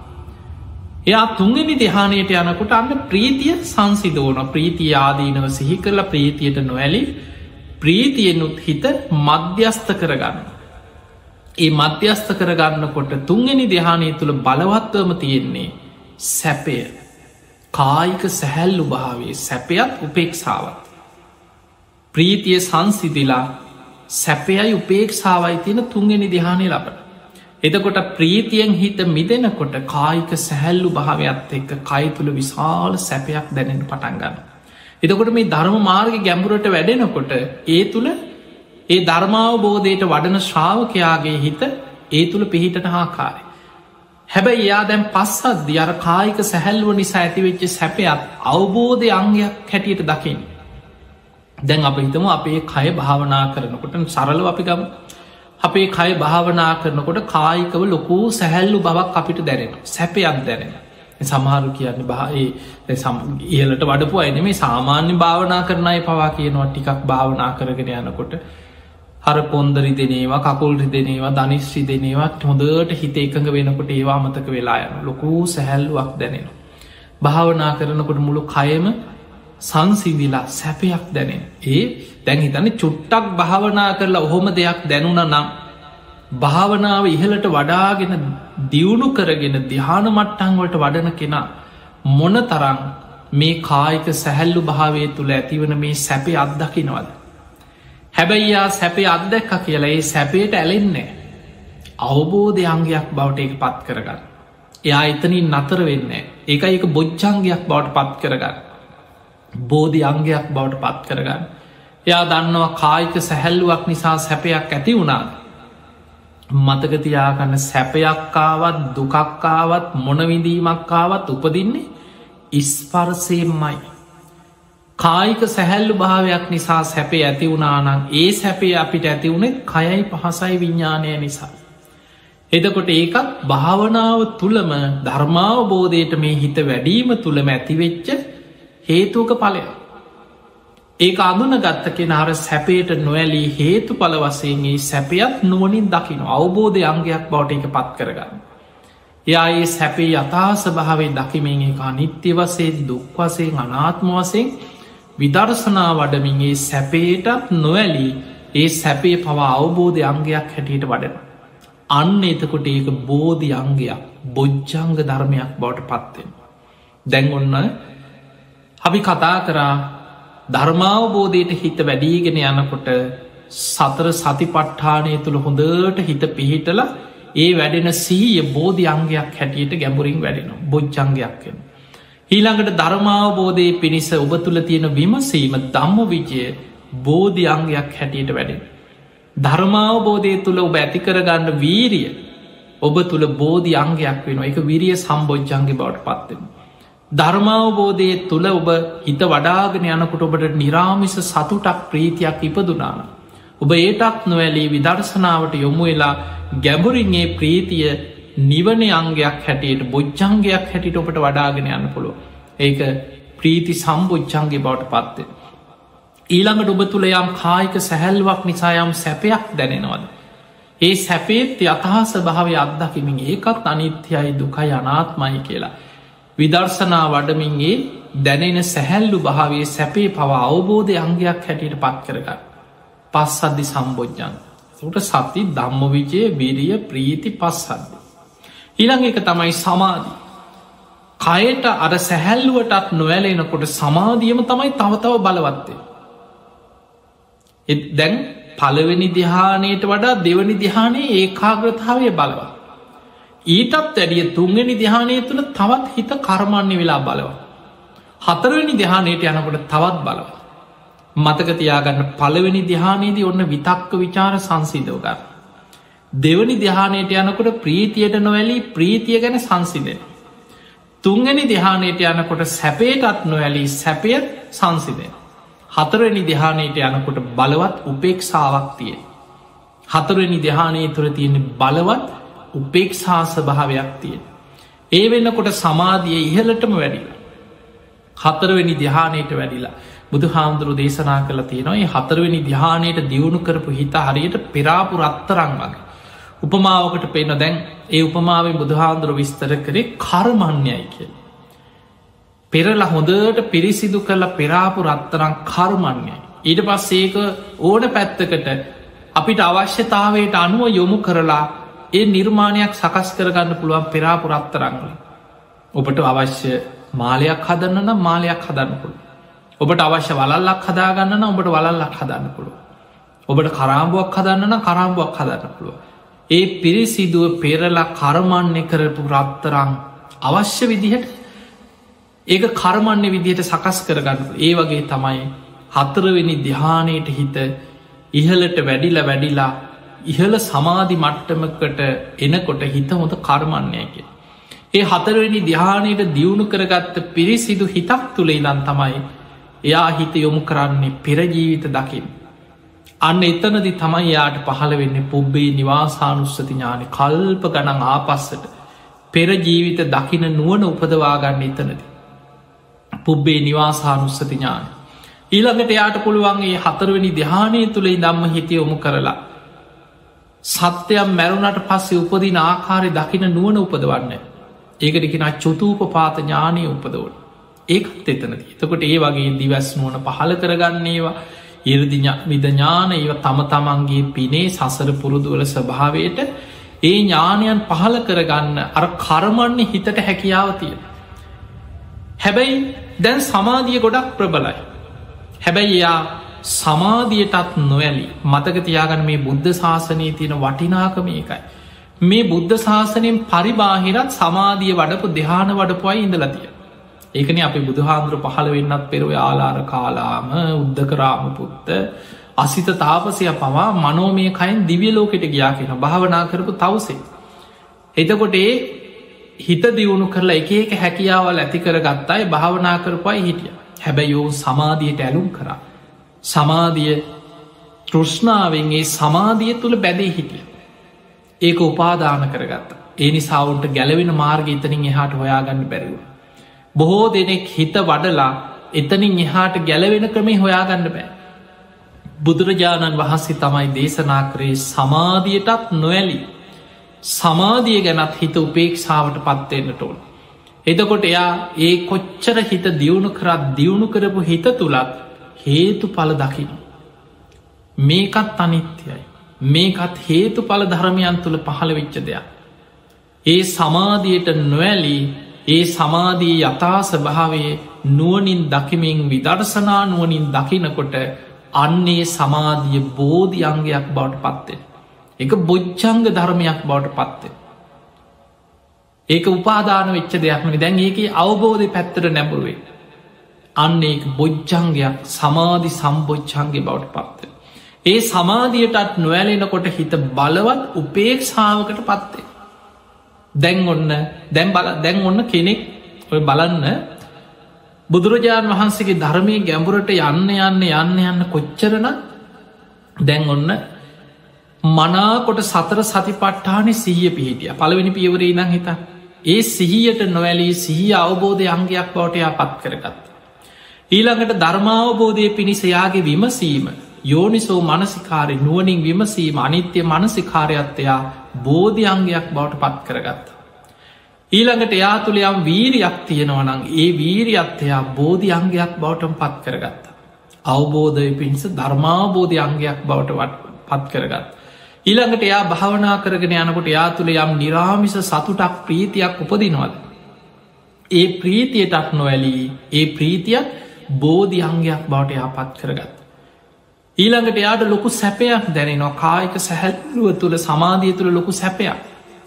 එයා තුන්ගනි දිහානයට යනකොට අන්න ප්‍රීතිය සංසිදෝන ප්‍රීතිය ආදීනව සිහි කරලා ප්‍රීතියට නොවැලි ප්‍රීතියෙනුත් හිත මධ්‍යස්ථ කරගන්න. ඒ මධ්‍යස්ථ කරගන්නකොට තුන්ගනි දෙහානය තුළ බලවත්වම තියෙන්නේ සැපය කායික සැහැල්ලු භාවේ සැපයත් උපේක්ෂාවත්. ප්‍රීතිය සංසිදිලා සැපයයි උපේක්ෂාවයි තියෙන තුන්ගෙන දිහානය ලබන. එතකොට ප්‍රීතියෙන් හිත මිදෙනකොට කායික සැහැල්ලු භාවයක් එක්ක කයි තුළ විශාල සැපයක් දැනෙන පටන්ගන්න. එතකොට මේ ධර්ම මාර්ග ගැඹුරට වැඩෙනකොට ඒ තුළ ඒ ධර්මාවබෝධයට වඩන ශ්‍රාවකයාගේ හිත ඒ තුළ පිහිටන හාකාරය. හැබැයි යා දැම් පස්සත් දියර කායික සැහැල්ලුව නිසා ඇතිවෙච්ච සැපයත් අවබෝධය අංගයක් හැටියට දකිින්. දැන් අප හිතම අපේ කය භාවනා කරනකොට සරලව අපි ගම. අපේ කය භාවනා කරනකොට කායිකව ලොකූ සැහැල්ලු බවක් අපිට දැරෙන සැපයක් දැනෙන සමහරු කියන්න බාඒ ඉහලට වඩපු අයින මේ සාමාන්‍ය භාවනා කරනයි පවා කියනවා ටිකක් භාවනා කරගෙන යනකොට හර පොන්දරි දෙනේවා කකුල් රිදෙනේවා ධනිශ්‍රි දෙනේවත් හොඳට හිත එකඟ වෙනකොට ඒවා අමතක වෙලා යන ලොකූ සැහැල්ලුවක් දැනෙනවා. භාවනා කරනකොට මුළු කයම සංසිවිලා සැපයක් දැනෙන. ඒ දැන් හිතන්න චුට්ටක් භාවනා කරලා ඔහොම දෙයක් දැනුන නම් භාවනාව ඉහලට වඩාගෙන දියුණු කරගෙන දිහාන මට්ටංවලට වඩන කෙනා මොන තරං මේ කායික සැහැල්ලු භාවය තුළ ඇතිවන මේ සැපේ අත්දකිනවද. හැබැයියා සැපේ අත්දැක්ක කියලා ඒ සැපේට ඇලෙන්නේ. අවබෝධ අංගයක් බවට එක පත් කරගන්න. එයා එතනින් නතර වෙන්න ඒක එක බොච්චංගයක් බවට පත් කරගන්න. බෝධි අංගයක් බවට පත් කරගන්න. එයා දන්නවා කායික සැහැල්ලුවක් නිසා සැපයක් ඇති වුණාද. මතකතියාගන්න සැපයක්කාවත් දුකක්කාවත් මොනවිඳීමක්කාවත් උපදින්නේ ඉස්පර්සයෙන්මයි. කායික සැහැල්ලු භාවයක් නිසා සැපේ ඇති වුණානං ඒ සැපේ අපිට ඇතිවුණේ කයයි පහසයි විඤ්ඥානය නිසා. එදකොට ඒකත් භාවනාව තුළම ධර්මාවබෝධයට මේ හිත වැඩීම තුළම ඇතිවෙච්ච හේතුවක පලය. ඒක අඳුන ගත්ත කෙනහර සැපේට නොවැලී හේතු පල වසයගේ සැපයත් නුවනින් දකින අවබෝධ අංගයක් බවට එක පත් කරගන්න. එයා ඒ සැපේ යථාස භාවේ දකිමින් එක අනිත්‍ය වසේ දුක් වසයෙන් අනාත්ම වසයෙන් විදර්ශනා වඩමින්ගේ සැපේටත් නොවැලී ඒ සැපේ පවා අවබෝධ අංගයක් හැටියට වඩන. අන්න එතකොට ඒක බෝධි අංගයක් බොජ්ජංග ධර්මයක් බවට පත්වෙන්. දැන් ඔන්න අපි කතා කරා ධර්මාවබෝධයට හිත වැඩීගෙන යනකොට සතර සති පට්ඨානය තුළ හොඳට හිත පිහිටල ඒ වැඩෙන සීය බෝධි අංගයක් හැටියට ගැඹුරින් වැඩෙන බොජ්ජංගයක් වෙන. ඊළඟට ධර්මාවබෝධය පිණිස ඔබ තුළ තියෙන විමසීම දම්ම විජය බෝධි අංගයක් හැටියට වැඩෙන. ධර්මාවබෝධය තුළ ඔබ ඇතිකරගන්න වීරිය ඔබ තුළ බෝධි අංගයක් වෙන එක විරිය සම්බෝජ්ජන්ගේ බවට පත්වෙන. ධර්මාවබෝධය තුළ ඔබ හිත වඩාගෙන යනකොට ඔබට නිරාමිස සතුටක් ප්‍රීතියක් ඉපදුනාන. ඔබ ඒටත් නොවැලී විදර්ශනාවට යොමු වෙලා ගැඹුරින්ගේ ප්‍රීතිය නිවන අංගයක් හැටියට බොච්චංගයක් හැටිට ඔපට වඩාගෙන යන්න පුළුව. ඒක ප්‍රීති සම්බොච්චන්ගේ බවට පත්වේ. ඊළඟට ඔබ තුළ යම් කායික සැහැල්වක් නිසායම් සැපයක් දැනෙනවද. ඒ සැපේත් යතහස භාව අත්දකිමින් ඒකත් අනිත්‍යයි දුකයි අනාත්මයි කියලා. විදර්ශනා වඩමින්ගේ දැනෙන සැහැල්ලු භාවේ සැපේ පවා අවබෝධය අංගයක් හැටියට පත් කරගන්න. පස් අද්දි සම්බෝජ්ජන්. සට සති දම්ම විජය බිරිය ප්‍රීති පස් සද්ද. ඊළඟ එක තමයි සමාධී. කයට අර සැහැල්ලුවටත් නොවැලෙනකොට සමාධියම තමයි තවතව බලවත්තේ. එ දැන් පළවෙනි දිහානයට වඩා දෙවනි දිහානයේ ඒකාග්‍රතාවය බලවා. ඊටත් වැඩිය තුන්ගනි දිහානය තුළ තවත් හිත කර්මන්නේ වෙලා බලවා. හතරවෙනි දිහානයට යනකොට තවත් බලව. මතකතියාගන්න පළවෙනි දිහානයේදී ඔන්න විතක්ක විචාර සංසිදෝගන්න. දෙවනි දිහානයට යනකොට ප්‍රීතියට නොවැලී ප්‍රීතිය ගැන සංසිදෙන. තුන්ගනි දිහානයට යනකොට සැපේටත් නොවැලී සැපය සංසිදෙන. හතරනි දිහානයට යනකොට බලවත් උපේක්ෂාවක් තිය. හතරනි දිහානයේ තුර තියෙන බලවත් උපේක්ෂාස භාවයක් තිය. ඒ වෙන්නකොට සමාධිය ඉහලටම වැඩිලා. හතරවෙනි දිහානයට වැඩිලා බුදු හාමුදුරු දේශනා කළ තියෙනවා හතරවෙනි දිහානයට දියුණු කරපු හිත හරියට පෙරාපු රත්තරං වගේ. උපමාවකට පේන දැන් ඒ උපමාවෙන් බුදුහාන්දුර විස්තර කරේ කර්මණ්‍යයි කිය. පෙරලා හොඳට පිරිසිදු කළ පෙරාපු රත්තරං කර්මණ්‍යයි. ඊට පස්සේක ඕන පැත්තකට අපිට අවශ්‍යතාවයට අනුව යොමු කරලා ඒ නිර්මාණයක් සකස් කරගන්න පුළුවන් පෙරාපු රත්තරංගල. ඔබට අවශ්‍ය මාලයක් හදන්න නම් මාලයක් හදන්න පුළුව. ඔබට අවශ්‍ය වලල්ලක් හදාගන්න ඔබට වලල්ලක් හදන්න පුළුව. ඔබට කරාම්බුවක් හදන්න නම් කරාම්බුවක් හදන්න පුළුව. ඒ පිරිසිදුව පෙරලා කරමන්න කරපු රත්තරං අවශ්‍ය විදිහට ඒක කර්මණ්‍ය විදිහට සකස් කරගන්න ඒ වගේ තමයි හතරවෙනි දිහානයට හිත ඉහලට වැඩිල වැඩිලා ඉහල සමාධි මට්ටමකට එනකොට හිත හොඳ කර්මණ්‍යයක. ඒ හතරවෙනි දිහානයට දියුණු කරගත්ත පිරිසිදු හිතක් තුළේ ලන් තමයි එයා හිත යොමු කරන්නේ පෙරජීවිත දකිින්. අන්න එතනදි තමයි යාට පහළ වෙන්න පුබ්බේ නිවාසානුස්සති ඥානය කල්ප ගනන් ආපස්සට පෙරජීවිත දකින නුවන උපදවාගන්න එතනද. පුබ්බේ නිවාසානුස්සති ඥාන. ඊළඟට එයාට පුළුවන්ගේ හතරවනි දෙහානය තුළේ දම්ම හිතය යොමු කරලා. සත්‍යයම් මැරුණට පස්සේ උපදින ආකාරය දකින නුවන උපදවන්න. ඒකටකිෙන චොතූප පාත ඥානය උපදවන. ඒකත් එතනද. එතකොට ඒ වගේ දිවැස් නුවන පහල කරගන්නේවා ඉරදි විධඥාන ඒව තම තමන්ගේ පිනේ සසර පුරුදුවල ස්වභාවයට ඒ ඥානයන් පහල කරගන්න අර කරමන්නේ හිතට හැකියාව තියෙන. හැබැයි දැන් සමාධිය ගොඩක් ප්‍රබලයි. හැබැයි එයා සමාධියටත් නොවැලි මතකතියාගන්න මේ බුද්ධ ශාසනය තියෙන වටිනාකම ඒකයි. මේ බුද්ධ ශාසනයෙන් පරිබාහිරත් සමාධිය වඩපු දෙහාන වඩපුයි ඉඳලතිය. ඒකන අපි බුදුහාදුර පහළ වෙන්නත් පෙරුව ආලාර කාලාම උද්ධකරාමපුත්ත අසිත තාපසය පවා මනෝමය කයින් දිවිය ලෝකෙට ගියා කියෙන භාවනා කරපු තවසේ. එතකොට ඒ හිත දියුණු කරලා එක එක හැකියාවල් ඇති කර ගත්තායි භාවනා කරපයි හිටිය හැබැයි ඔවු සමාධියයට ඇලුම් කරා. සමාධිය තෘෂ්ණාවෙන්ගේ සමාධිය තුළ බැදේ හිටිය. ඒක උපාදාන කරගත්ත. ඒ නිසාවුන්ට ගැලවෙන මාර්ග ඉතනින් එහාට හොයාගන්න බැරිව. බොහෝ දෙනෙක් හිත වඩලා එතනින් එහාට ගැලවෙන ක්‍රමේ හොයාගන්න බෑ. බුදුරජාණන් වහන්සේ තමයි දේශනා කරේ සමාධියටත් නොවැලි සමාධිය ගැනත් හිත උපේක්ෂාවට පත්වෙන්නට ඕන. එතකොට එයා ඒ කොච්චර හිත දියුණු කරත් දියුණු කරපු හිත තුළත් හේතු පල දකින. මේකත් අනිත්‍යයි. මේකත් හේතු පල ධර්මයන් තුළ පහළ වෙච්ච දෙයක්. ඒ සමාධියට නොවැලී ඒ සමාධී යථා ස්භාවයේ නුවනින් දකිමින් විදර්ශනා නුවනින් දකිනකොට අන්නේ සමාධිය බෝධි අංගයක් බවට පත්තෙන්. එක බොච්චංග ධර්මයක් බවට පත්තෙන්. ඒක උපාදාන වෙච්ච දෙයක්මනි දැන් ඒක අවබෝධය පැත්තට නැබුරුවේ. අන්න ඒ බොජ්ජංගයක් සමාධි සම්බොච්චන්ගේ බවට පත්ත. ඒ සමාධියටත් නොවැලෙනකොට හිත බලවත් උපේක්ෂාවකට පත්තේ. දැන් ඔන්න දැන් බල දැන් ඔන්න කෙනෙක් ඔය බලන්න. බුදුරජාණන් වහන්සේගේ ධර්මය ගැඹුරට යන්න යන්න යන්න යන්න කොච්චරන දැන් ඔන්න මනාකොට සතර සති පට්ඨානෙ සිහිය පිහිටිය. පළවෙනි පියවරේ ඉදං හිත. ඒ සිහියට නොවැලී සිහි අවබෝධය අංගයක් බවටයා පත් කරගත්ත. ඊළඟට ධර්මාවබෝධය පිණිසයාගේ විමසීම යෝනිසෝ මනසිකාරය නුවනින් විමසීම අනිත්‍ය මනසිකාරයත්තයා බෝධියංගයක් බවට පත් කරගත්ත. ඊළඟට එයා තුළ යම් වීරියක් තියෙනවනං ඒ වීරියත්තයා බෝධි අංගයක් බවටම පත් කරගත්ත. අවබෝධය පිණිස ධර්මාබෝධය අංගයක් බවට පත් කරගත්. ඊළඟට එයා භාවනා කරගෙන යනකොට යා තුළ යම් නිරාමිස සතුටක් ප්‍රීතියක් උපදිනවද. ඒ ප්‍රීතියටක් නොවැලී ඒ ප්‍රීතියක් බෝධි අංගයක් බවට එයා පත් කරගත්. ඊළඟට එයාට ලොකු සැපයක් දැනෙනවා කායික සැහැල්ලුව තුළ සමාධිය තුළ ලොකු සැපයක්.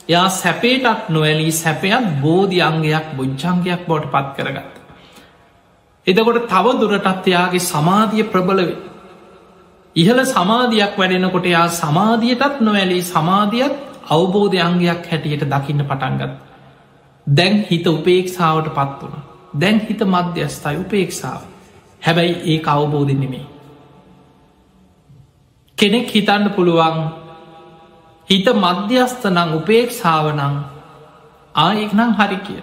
යා සැපේටත් නොවැලී සැපයක් බෝධි අංගයක් බොජ්ජංගයක් බවට පත් කරගත්ත. එදකොට තව දුරටත් එයාගේ සමාධිය ප්‍රබලවේ. ඉහළ සමාධයක් වැඩෙනකොට එයා සමාධියටත් නොවැලී සමාධියත් අවබෝධ අංගයක් හැටියට දකින්න පටන්ගත්. දැන් හිත උපේක්ෂාවට පත් වුණ. දැන් හිත මධ්‍යස්ථයි උපේක්ෂාව. හැබැයි ඒ අවබෝධ නෙමේ. කෙනෙක් හිතන්න පුළුවන් හිත මධ්‍යස්ථ නං උපේක්ෂාව නං ආයෙක් නං හරි කිය.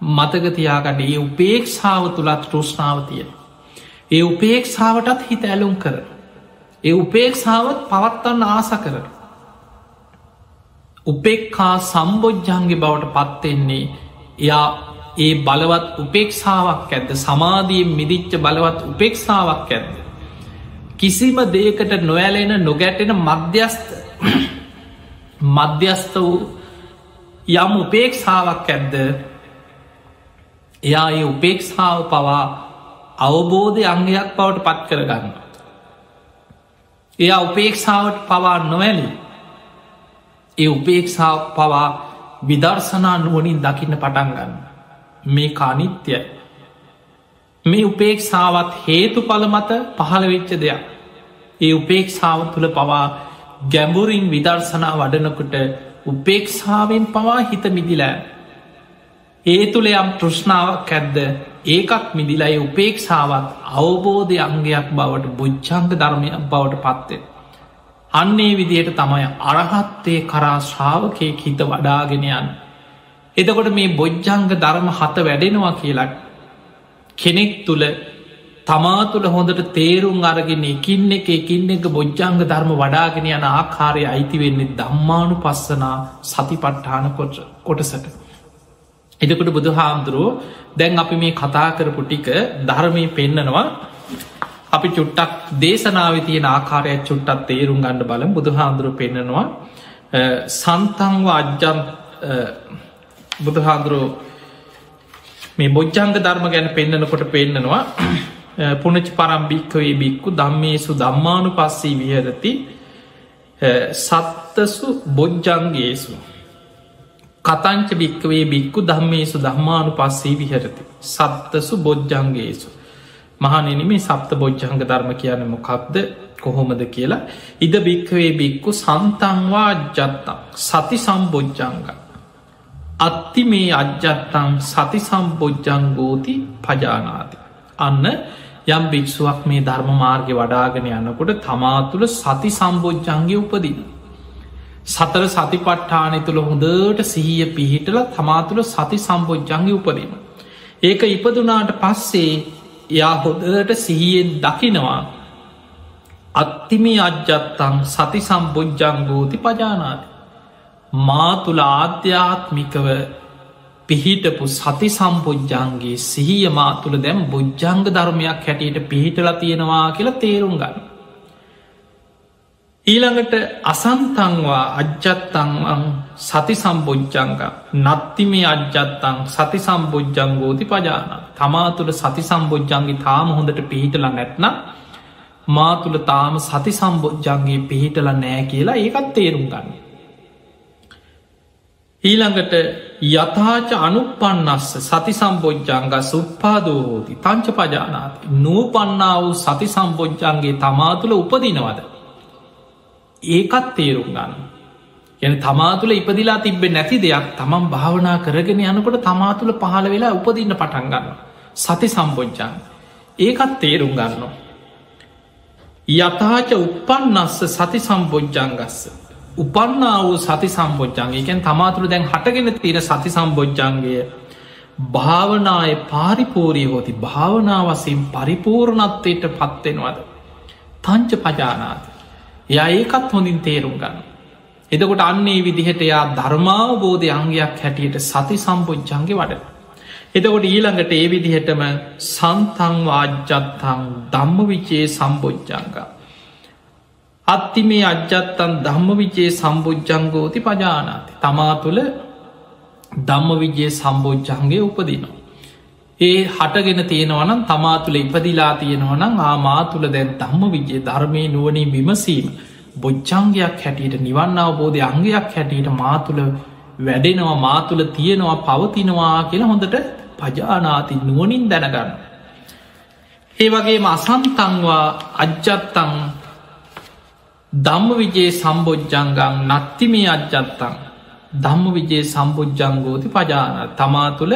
මතකතියාගට ඒ උපේක්ෂාව තුළත් තෘෂ්ණාව තියෙන. ඒ උපේක්ෂාවටත් හිත ඇලුම් කර. ඒ උපේක්ෂාවත් පවත්වන්න ආස කර. උපෙක්කා සම්බෝජ්ජන්ගේ බවට පත්වෙන්නේ එයා ඒ බලවත් උපේක්ෂාවක් ඇද සමාධීම් මිදිච්ච බලවත් උපේක්ෂාවක් ඇද. කිසිම දේකට නොඇලෙන නොගැටෙන මධ්‍යස්ත <clears throat> මධ්‍යස්ත වූ යම් උපේක්ෂාවක් ඇද්ද? එයා ඒ උපේක්ෂාව පවා අවබෝධය අංගයක් බවට පත් කරගන්න. එයා උපේක්ෂාවට පවා නොවැලි ඒ උපේක්ෂාව පවා විදර්ශනා නුවනින් දකින්න පටන්ගන්න මේ කානිත්‍යයි මේ උපේක්ෂාවත් හේතු පල මත පහළ වෙච්ච දෙයක්. ඒ උපේක්ෂාව තුළ පවා ගැඹුරින් විදර්ශනා වඩනකොට උපේක්ෂාවෙන් පවා හිත මිදිලෑ. ඒ තුළ යම් තෘෂ්ණාවක් ඇද්ද ඒකත් මිදිලයි උපේක්ෂාවත් අවබෝධය අංගයක් බවට බුච්චංග ධර්මයක් බවට පත්වේ. අන්නේ විදියට තමයි අරහත්තේ කරා ශ්‍රාවකය හිත වඩාගෙනයන්. එතකොට මේ බොජ්ජංග ධර්ම හත වැඩෙනවා කියලක් කෙනෙක් තුළ තමා තුළ හොඳට තේරුම් අරගෙන එකින් එක එකින් එක බොජ්ජංග ධර්ම වඩාගෙන යන ආකාරය අයිති වෙන්නේ දම්මානු පස්සනා සති පට්ඨාන කොටසට. එදකට බුදු හාමුදුරුවෝ දැන් අපි මේ කතා කරපු ටික ධර්මය පෙන්නනවා. අපි චුට්ටක් දේශනාව තියෙන ආකාරයක් චුට්ටත් තේරුම් ගණඩ බලම්. බුදු හාමුදුරුව පෙන්න්නනවා සන්තංව අජ්ජන් බුදුහාන්දුරුව මේ බොජ්ජංග ධර්ම ගැන පෙන්න්නනකොට පෙන්න්නනවා පුනච පරම්භික්කවේ බික්කු දම්මේසු දම්මානු පස්සී විහරති සත්තසු බොජ්ජංගේසු කතංච භික්කවේ බික්කු දම්මේසු දම්මානු පස්සේ විහරති සත්තසු බොජ්ජංගේසු මහනෙන මේ සප්ත බොජ්ජංග ධර්ම කියන මොකක්ද කොහොමද කියලා ඉද භික්කවේ බික්කු සන්තංවා අජ්ජත්තක් සති සම්බොජ්ජංග අත්ති මේ අජ්ජත්තං සති සම්බොජ්ජංගෝති පජානාති අන්න යම් භික්ෂුවක් මේ ධර්ම මාර්ග වඩාගෙන යන්නකොට තමා තුළ සති සම්බෝජ්ජන්ගේ උපදින. සතර සති පට්ඨානය තුළ හොඳට සිහිය පිහිටල තමා තුළ සති සම්බෝජ්ජන්ගේ උපදින. ඒක ඉපදුනාට පස්සේ එයා හොදට සිහියෙන් දකිනවා අත්තිමි අජ්ජත්තං සති සම්බෝජ්ජංගෝති පජානාති. මා තුළ ආධ්‍යාත්මිකව පිහිටපු සති සම්පුද්ජන්ගේ සිහිය මා තුළ දැම් බුද්ධංග ධර්මයක් හැටියට පිහිටල තියෙනවා කියලා තේරුම් ගන්න. ඊළඟට අසන්තංවා අජ්ජත්තං සති සම්බෝජ්ජංග නත්තිමේ අජ්ජත්තං සති සම්බෝජ්ජංගෝති පජාන තමා තුළ සති සම්බෝජ්ජන්ගේ තාම හොඳට පිහිටල නැත්න මා තුළ තාම සති සම්බෝජ්ජන්ගේ පිහිටල නෑ කියලා ඒකත් තේරුම් ගන්න. ඊළඟට යථාච අනුපන්නස්ස සති සම්බෝජ්ජංග සුප්පාදෝහෝති තංච පජානාති නූපන්නා වූ සති සම්බෝජ්ජන්ගේ තමා තුළ උපදිනවද. ඒකත් තේරුම් ගන්න. යන තමා තුළ ඉපදිලා තිබෙ නැති දෙයක් තමන් භාවනා කරගෙන යනකොට තමා තුළ පහළ වෙලා උපදින්න පටන් ගන්න. සති සම්බෝජ්ජන් ඒකත් තේරුම් ගන්නවා. යථාච උපන්නස්ස සති සම්බෝජ්ජංගස්ස උපන්නා වූ සති සම්බෝජ්ජන්ගේ එකැන් තමාතුළ දැන් හටගෙන තියෙන සති සම්බෝජ්ජන්ගේ භාවනාය පාරිපූරී හෝති. භාවනාවසින් පරිපූර්ණත්වයට පත්වෙනවද තංච පජානාද ය ඒකත් හොඳින් තේරුම් ගන්න. එතකොට අන්නේ විදිහට යා ධර්මාවබෝධය අංගයක් හැටියට සති සම්පුච්චන්ගේ වඩ. එතකොට ඊළඟට ඒ විදිහටම සන්තං වාජ්ජත්තං ධම්ම විචේ සම්බෝජ්ජංග. අත්ති මේ අජ්ජත්තන් ධම්ම විචේ සම්බෝජ්ජංගෝති පජානාති තමා තුළ ධම්ම විජයේ සම්බෝජ්ජන්ගේ උපදිනවා. ඒ හටගෙන තියෙනවනම් තමා තුළ ඉපදිලා තියෙනවනම් ආමා තුළ දැන් ධම්ම විජය ධර්මය නුවනින් විමසීම බොච්චංගයක් හැටියට නිවන්න අවබෝධය අංගයක් හැටියට මාතුළ වැඩෙනවා මාතුළ තියෙනවා පවතිනවා කියලා හොඳට පජානාති නුවනින් දැනගන්න. ඒ වගේම අසන්තංවා අජ්ජත්තං ධම්ම විජයේ සම්බෝජ්ජංගං නත්තිමේ අජ්ජත්තං ධම්ම විජයේ සම්බුද්ධංගෝති පජාන තමා තුළ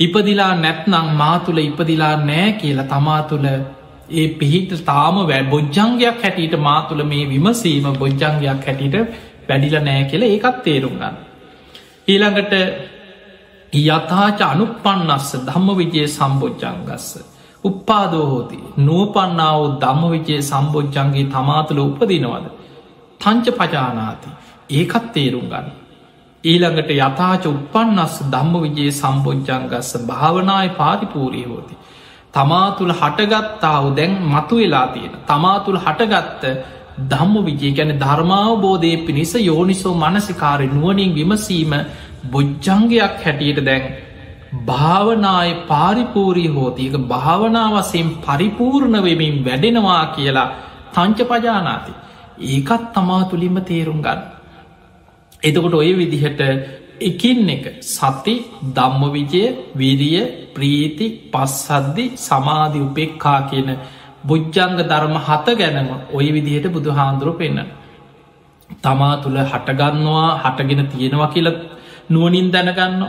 ඉපදිලා නැත්නං මා තුළ ඉපදිලා නෑ කියලා තමා තුළ ඒ පිහිට තාම වැ බොජ්ජංගයක් හැටියට මා තුළ මේ විමසීම බොජ්ජංගයක් හැටියට වැඩිල නෑ කියල ඒකත් තේරුම් ගන්න. ඊළඟට යථාච අනුපන්නස්ස ධම්ම විජයේ සම්බෝජ්ජංගස්ස. උප්පාදෝහෝති නූපන්නාව ධම්ම විජයේ සම්බෝජ්ජන්ගේ තමාතුළ උපදිනවද. තංච පජානාති ඒකත් තේරුම් ගන්න. ඊළඟට යථාච උපන්නස් ධම්ම විජයේ සම්බෝජ්ජංගස්ස භාවනාය පාතිපූරී හෝති. තමා තුළ හටගත්තාව දැන් මතු වෙලා තියෙන. තමා තුළ හටගත්ත ධම්ම විජය ගැන ධර්මාවබෝධය පිණිස යෝනිසෝ මනසිකාරය නුවනින් විමසීම බොජ්ජංගයක් හැටියට දැන් භාවනාය පාරිපූරී හෝතික භාවනාවසයෙන් පරිපූර්ණ වෙමින් වැඩෙනවා කියලා තංච පජානාති. ඒකත් තමා තුළින්ම තේරුම් ගන්න. එතකොට ඔය විදිහට එකින් එක සති දම්ම විජය විරිය ප්‍රීති පස්සද්දි සමාධි උපෙක්කා කියන බුද්ධංග ධර්ම හත ගැනම ඔය විදිහට බුදු හාන්දුරු පෙන්න්න. තමා තුළ හටගන්නවා හටගෙන තියෙනවා කියල නුවනින් දැනගන්න.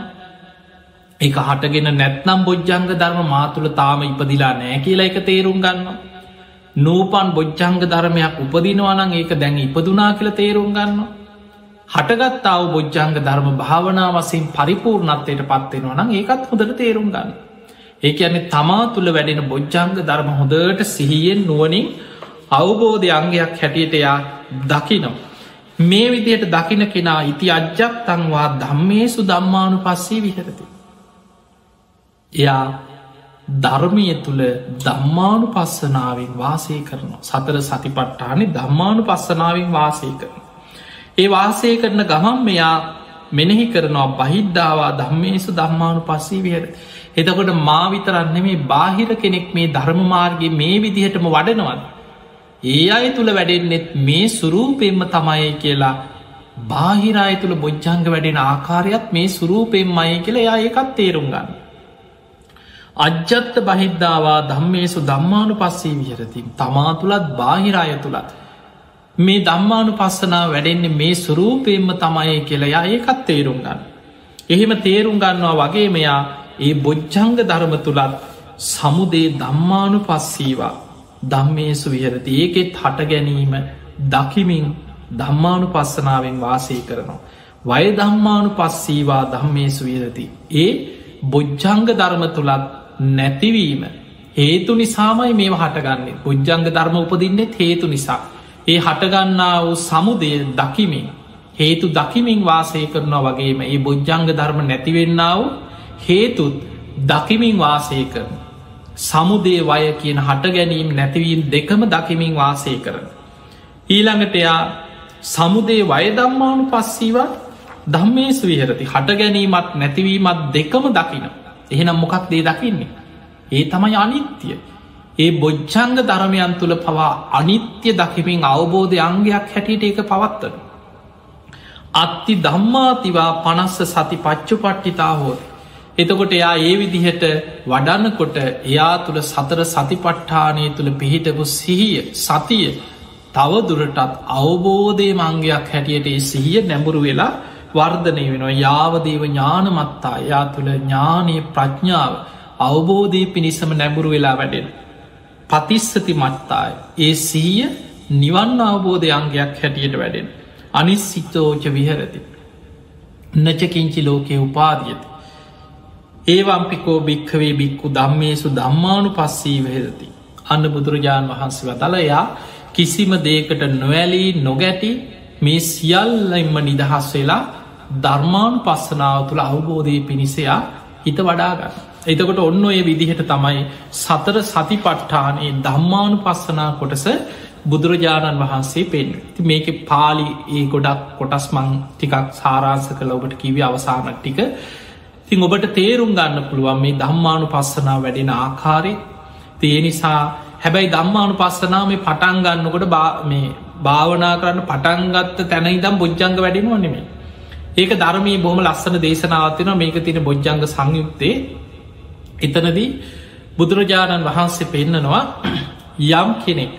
එක හටගෙන නැත්නම් බොජ්ජංග ධර්ම මාතුළ තාම ඉපදිලා නෑ කියලා එක තේරුම් ගන්න. නූපන් බොජ්ජංග ධර්මයක් උපදිනවනං ඒක දැන් ඉපදුනා කියල තේරුම් ගන්නවා. හටගත්තාව බොජ්ජංග ධර්ම භාවනා වසින් පරිපූර්ණත්වයට පත්වෙනවා නම් ඒකත් හොඳට තේරුම් ගන්න. ඒක ඇන්නේ තමා තුළ වැඩෙන බොජ්ජංග ධර්ම හොඳට සිහියෙන් නුවනින් අවබෝධය අංගයක් හැටියට යා දකිනම්. මේ විදියට දකින කෙනා ඉති අජ්ජක් තන්වා ධම්මේසු දම්මානු පස්සේ විහරති. එයා ධර්මය තුළ දම්මානු පස්සනාවෙන් වාසය කරනවා සතර සතිපට්ටානේ දම්මානු පස්සනාවෙන් වාසය කරන. ඒ වාසය කරන ගමන් මෙයා මෙනෙහි කරනවා බහිද්ධවා ධම්මේසු දම්මානු පස්සී විහර. එතකොට මා විතරන්න මේ බාහිර කෙනෙක් මේ ධර්මමාර්ගගේ මේ විදිහටම වඩනවද. ඒ අය තුළ වැඩෙන්නෙත් මේ සුරූපෙන්ම තමයි කියලා බාහිරය තුළ බොජ්ජංග වැඩෙන ආකාරයත් මේ සුරූපෙන් මයි කියල එයා ඒකත් තේරුම් ගන්න. අජ්ජත්ත බහිද්ධවා ධම්මේසු දම්මානු පස්සේ විහරති තමා තුළත් බාහිරය තුළත් මේ දම්මානු පස්සනාව වැඩෙන්නේ මේ සුරූපයෙන්ම තමයි කියලයා ඒකත් තේරුම් ගන්න. එහෙම තේරුම් ගන්නවා වගේ මෙයා ඒ බොජ්ජංග ධර්ම තුළත් සමුදේ දම්මානු පස්සීවා දම්මේසු විහරති ඒකෙත් හට ගැනීම දකිමින් දම්මානු පස්සනාවෙන් වාසය කරනවා. වය දම්මානු පස්සීවා දම්මේසු විරති. ඒ බොජ්ජංග ධර්ම තුළත් නැතිවීම හේතු නිසාමයි මේ හටගන්නේ බොජ්ජංග ධර්ම උපදින්නෙත් හේතු නිසා. ඒ හටගන්නා වූ සමුදය දකිමින් හේතු දකිමින් වාසය කරනවා වගේම ඒ බොජ්ජංග ධර්ම නැතිවෙන්නාව හේතුත් දකිමින් වාසය කරන. සමුදේ වය කියන හට ගැනීම් නැතිවීම් දෙකම දකිමින් වාසය කරන. ඊළඟට එයා සමුදේ වයදම්මානු පස්සීවත් ධම්මේසු විහරති හට ගැනීමත් නැතිවීමත් දෙකම දකින. එහෙනම් මොකක් දේ දකින්නේ. ඒ තමයි අනිත්‍යය. ඒ බොජ්ජංග ධර්මයන් තුළ පවා අනිත්‍ය දකිමින් අවබෝධය අංගයක් හැටියට ඒක පවත්වන. අත්ති දම්මාතිවා පනස්ස සති පච්චු පට්ටිතා හෝත්. එතකොට එයා ඒ විදිහට වඩන්නකොට එයා තුළ සතර සතිපට්ඨානය තුළ පිහිටපු සිහිය සතිය තවදුරටත් අවබෝධය මංගයක් හැටියට ඒ සිහිය නැඹුරු වෙලා වර්ධනය වෙනවා. යාවදේව ඥානමත්තා. යා තුළ ඥානය ප්‍රඥාව අවබෝධය පිණිසම නැඹුරු වෙලා වැඩෙන. පතිස්සති මත්තාය. ඒ සීය නිවන් අවබෝධ අංගයක් හැටියට වැඩෙන. අනිස්සිතෝච විහරති. නචකින්චි ලෝකය උපාදියති. ඒවම්පිකෝ භික්කවේ බික්කු දම්මේසු දම්මානු පස්සී වෙහෙදති අන්න බුදුරජාණන් වහන්සේ වතලයා කිසිම දේකට නොවැලී නොගැටි මේ සියල්ලෙන්ම නිදහස් වෙලා ධර්මාණු පස්සනාව තුළ අවබෝධය පිණිසයා හිත වඩාගන්න. එතකොට ඔන්න ඔය විදිහට තමයි සතර සති පට්ඨානයේ ධම්මානු පස්සනා කොටස බුදුරජාණන් වහන්සේ පෙන් ති මේක පාලි ඒ ගොඩක් කොටස් මං ටිකක් සාරාංස කළ. ඔබට කිවි අවසානක් ටික. තින් ඔබට තේරුම් ගන්න පුළුවන් මේ ධම්මානු පස්සනා වැඩෙන ආකාරය. තිය නිසා හැබැයි ධම්මානු පස්සනා මේ පටන් ගන්නකොට මේ භාවනා කරන්න පටන්ගත්ත තැන ඉදම් බොජ්ජංග වැඩෙනවා නෙමේ ඒක ධර්මී බොහම ලස්සන දේශනාවතින මේක තින බොජ්ජංග සංයුක්තේ එතනදී බුදුරජාණන් වහන්සේ පෙන්නනවා යම් කෙනෙක්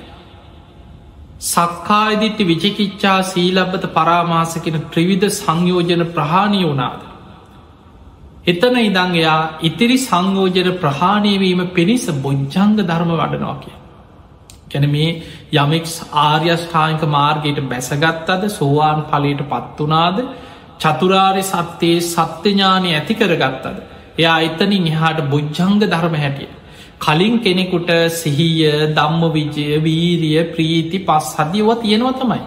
සක්කායිදිට්ටි විචිකිච්චා සීලබ්බත පරාමාසකෙන ත්‍රවිධ සංයෝජන ප්‍රහාණය වනාද. එතන ඉදං එයා ඉතිරි සංයෝජන ප්‍රහාණයවීම පිණිස බොජ්ජංග ධර්ම වඩනවා කිය. කැන මේ යමෙක් ආර්යෂ්ඨායික මාර්ගයට බැසගත්තද සෝවාන් පලට පත්වනාද චතුරාරය සත්‍යයේ සත්‍යඥානය ඇති කරගත්තද. එයා එතනින් එහාට බොජ්ජංග ධර්ම හැටිය. කලින් කෙනෙකුට සිහිය දම්ම විජය වීරිය ප්‍රීති පස් හදිව තියෙනව තමයි.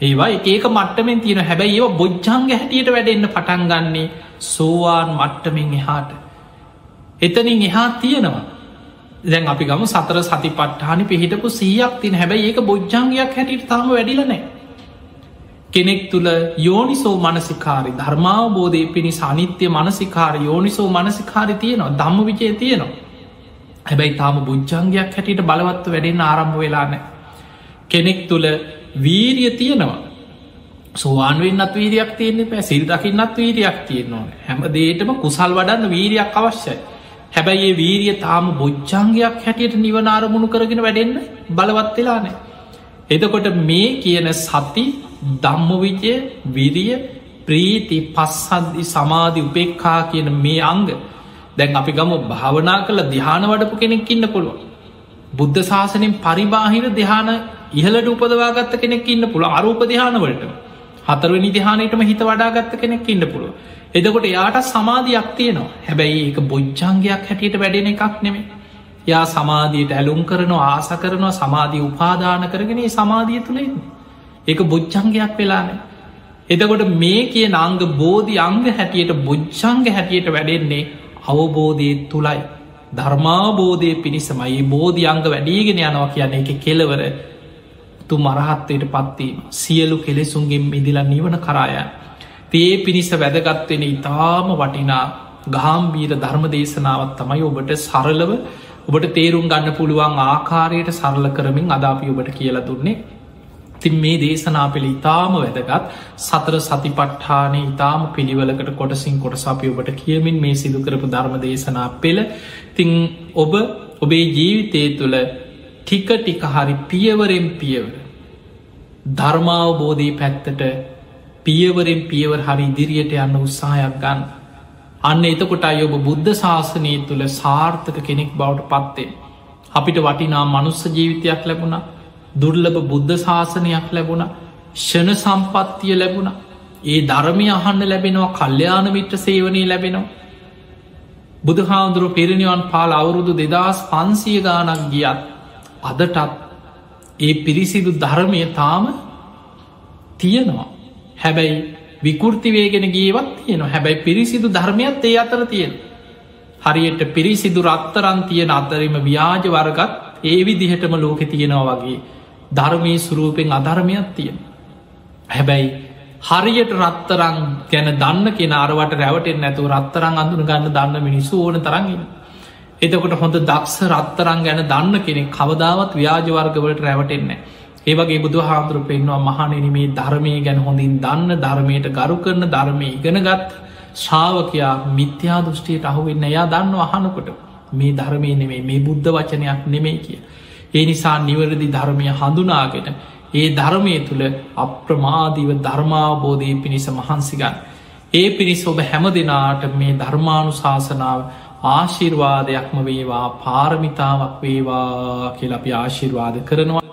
ඒවා ඒක මට්ටමෙන් තියෙන හැබැයි ඒවා බොජ්ජංග හැටියට වැඩෙන්න්න පටන් ගන්නේ සෝවාන් මට්ටමෙන් එහාට. එතනින් එහා තියෙනවා. දැන් අපි ගම සතර සති පට්හානි පිහිටපු සීයක් තින හැබැයි ඒක බොජ්ජංගයක් හැටියට තාම වැඩිලනෑ. කෙනෙක් තුළ යෝනිසෝ මනසිකාරි ධර්මාවබෝධය පිණි සනිත්‍ය මනසිකාර යෝනිසෝ මනසිකාරි තියනවා දම්ම විජය තියනවා. හැබැයි තාම බුද්ධංගයක් හැටියට බලවත්ව වැඩෙන් ආරම්භ වෙලානෑ. කෙනෙක් තුළ වීරිය තියෙනවා. සුවාන් වෙන්නත් වීරයක් තියන්නේ පැ සිල් දකින්නත් වීරයක් තියෙන ඕන හැම දේටම කුසල් වඩන්න වීරයක් අවශ්‍යයි. හැබැයි ඒ වීරිය තාම බොච්චංගයක් හැටියට නිවනාරමුණු කරගෙන වැඩෙන්න බලවත් වෙලානෑ. එදකොට මේ කියන සති දම්මවිජය විරිය ප්‍රීති පස්සද්දි සමාධි උපෙක්කා කියන මේ අංග දැන් අපි ගම භාවනා කළ දිහාන වඩපු කෙනෙක් ඉන්න පුළුව. බුද්ධ ශාසනින් පරිබාහිර දෙහාන ඉහලට උපදවාගත්ත කෙනෙක් ඉන්න පුළ අරූප දිහානවලට හතරවනි දිහානයටම හිත වඩාගත්ත කෙනෙක් ඉන්න පුළුව. එදකොට යාට සමාධයක් තියනවා හැබැයි ඒක බොජ්ජංගයක් හැටියට වැඩෙන එකක් නෙමේ. යා සමාධීයට ඇලුම් කරනවා ආස කරනවා සමාධී උපාදාන කරගෙන සමාධිය තුළෙන්න. ඒක බොච්චංගයක් වෙලානේ. එතකොට මේ කිය අංග බෝධි අංග හැටියට බොච්චංග හැටියට වැඩෙන්නේ අවබෝධය තුළයි. ධර්මාබෝධය පිණිසමයි බෝධි අංග වැඩීගෙන යනවා කියන එක කෙලවර තු මරහත්තයට පත්වීම සියලු කෙලෙසුන්ගෙන් මිදිල නිවන කරාය. තේ පිණිස වැදගත්වෙන ඉතාම වටිනා ගාම්බීර ධර්ම දේශනාවත් තමයි ඔබට සරලව ඔබට තේරුම් ගන්න පුළුවන් ආකාරයට සරල කරමින් අදාපි ඔබට කියලා දුන්නේ තින් මේ දේශනාපෙළ ඉතාම වැදගත්. සතර සතිපට්ඨානය ඉතාම පිළිවලකට කොටසින් කොටසාපි ඔබට කියමින් මේ සිදු කරපු ධර්ම දේශනා පෙළ. තිං ඔබ ඔබේ ජීවිතය තුළ ටික ටික හරි පියවරෙන් පියවර ධර්මාවබෝධී පැත්තට පියවරෙන් පියවර හරි ඉදිරියට යන්න උත්සාහයක් ගන්න. අන්න එතකොට අය ඔබ බුද්ධ ශාසනය තුළ සාර්ථක කෙනෙක් බවට පත්තේ අපිට වටිනා මනුස්ස ජීවිතයක් ලැබුණා. දුර්ලභ බුද්ධ ශාසනයක් ලැබුණ. ෂණ සම්පත්තිය ලැබුණ. ඒ ධර්මය අහන්න ලැබෙනවා කල්්‍යයාන මිත්‍ර සේවනී ලැබෙනවා. බුදු හාමුදුරුව පිරිනිවන් පාල අවුරුදු දෙදස් පන්සිය ගානක් ගියත් අදටත් ඒ පිරිසිදු ධර්මය තාම තියෙනවා. හැබැයි විකෘතිවේගෙන ගේවත් තියෙන හැබැයි පිරිසිදු ධර්මයත් ඒ අතර තියෙන හරියට පිරිසිදු රත්තරන් තියෙන අතරම ව්‍යාජ වර්ගත් ඒ විදිහටම ලෝකෙ තියෙනවා වගේ ධර්මී සුරූපෙන් අධර්මයක් තියෙන. හැබැයි හරියට රත්තරං ගැන දන්න කියෙන අරවට රැවටෙන් නැතුව රත්තරං අඳුන ගන්න දන්න මිනිස්සු ඕන තරඟන්න. එතකොට හොඳ දක්ෂ රත්තරං ගැන දන්න කෙනෙ කවදාවත් ව්‍යාජවර්ගවලට රැවටෙන්නේ. ඒවගේ බුදු හාමුදුරු පෙන්වා මහනෙනීමේ ධර්මය ගැන හොඳින් දන්න ධර්මයට ගරු කරන ධර්මය ඉගෙනගත් ශාවකයා මිත්‍යා දෘෂ්ටියට අහුවෙන්න එයා දන්න අහනකොට මේ ධර්මය නෙමේ මේ බුද්ධ වචනයක් නෙමේ කිය. ඒ නිසා නිවැරදි ධර්මය හඳුනාගෙන ඒ ධර්මය තුළ අප්‍රමාදීව ධර්මාවබෝධය පිණිස මහන්සිගන්න. ඒ පිණිස් ඔබ හැම දෙනාට මේ ධර්මානු ශාසනාව ආශිර්වාදයක්ම වේවා පාරමිතාවක් වේවා කියලපි ආශිර්වාද කරනවා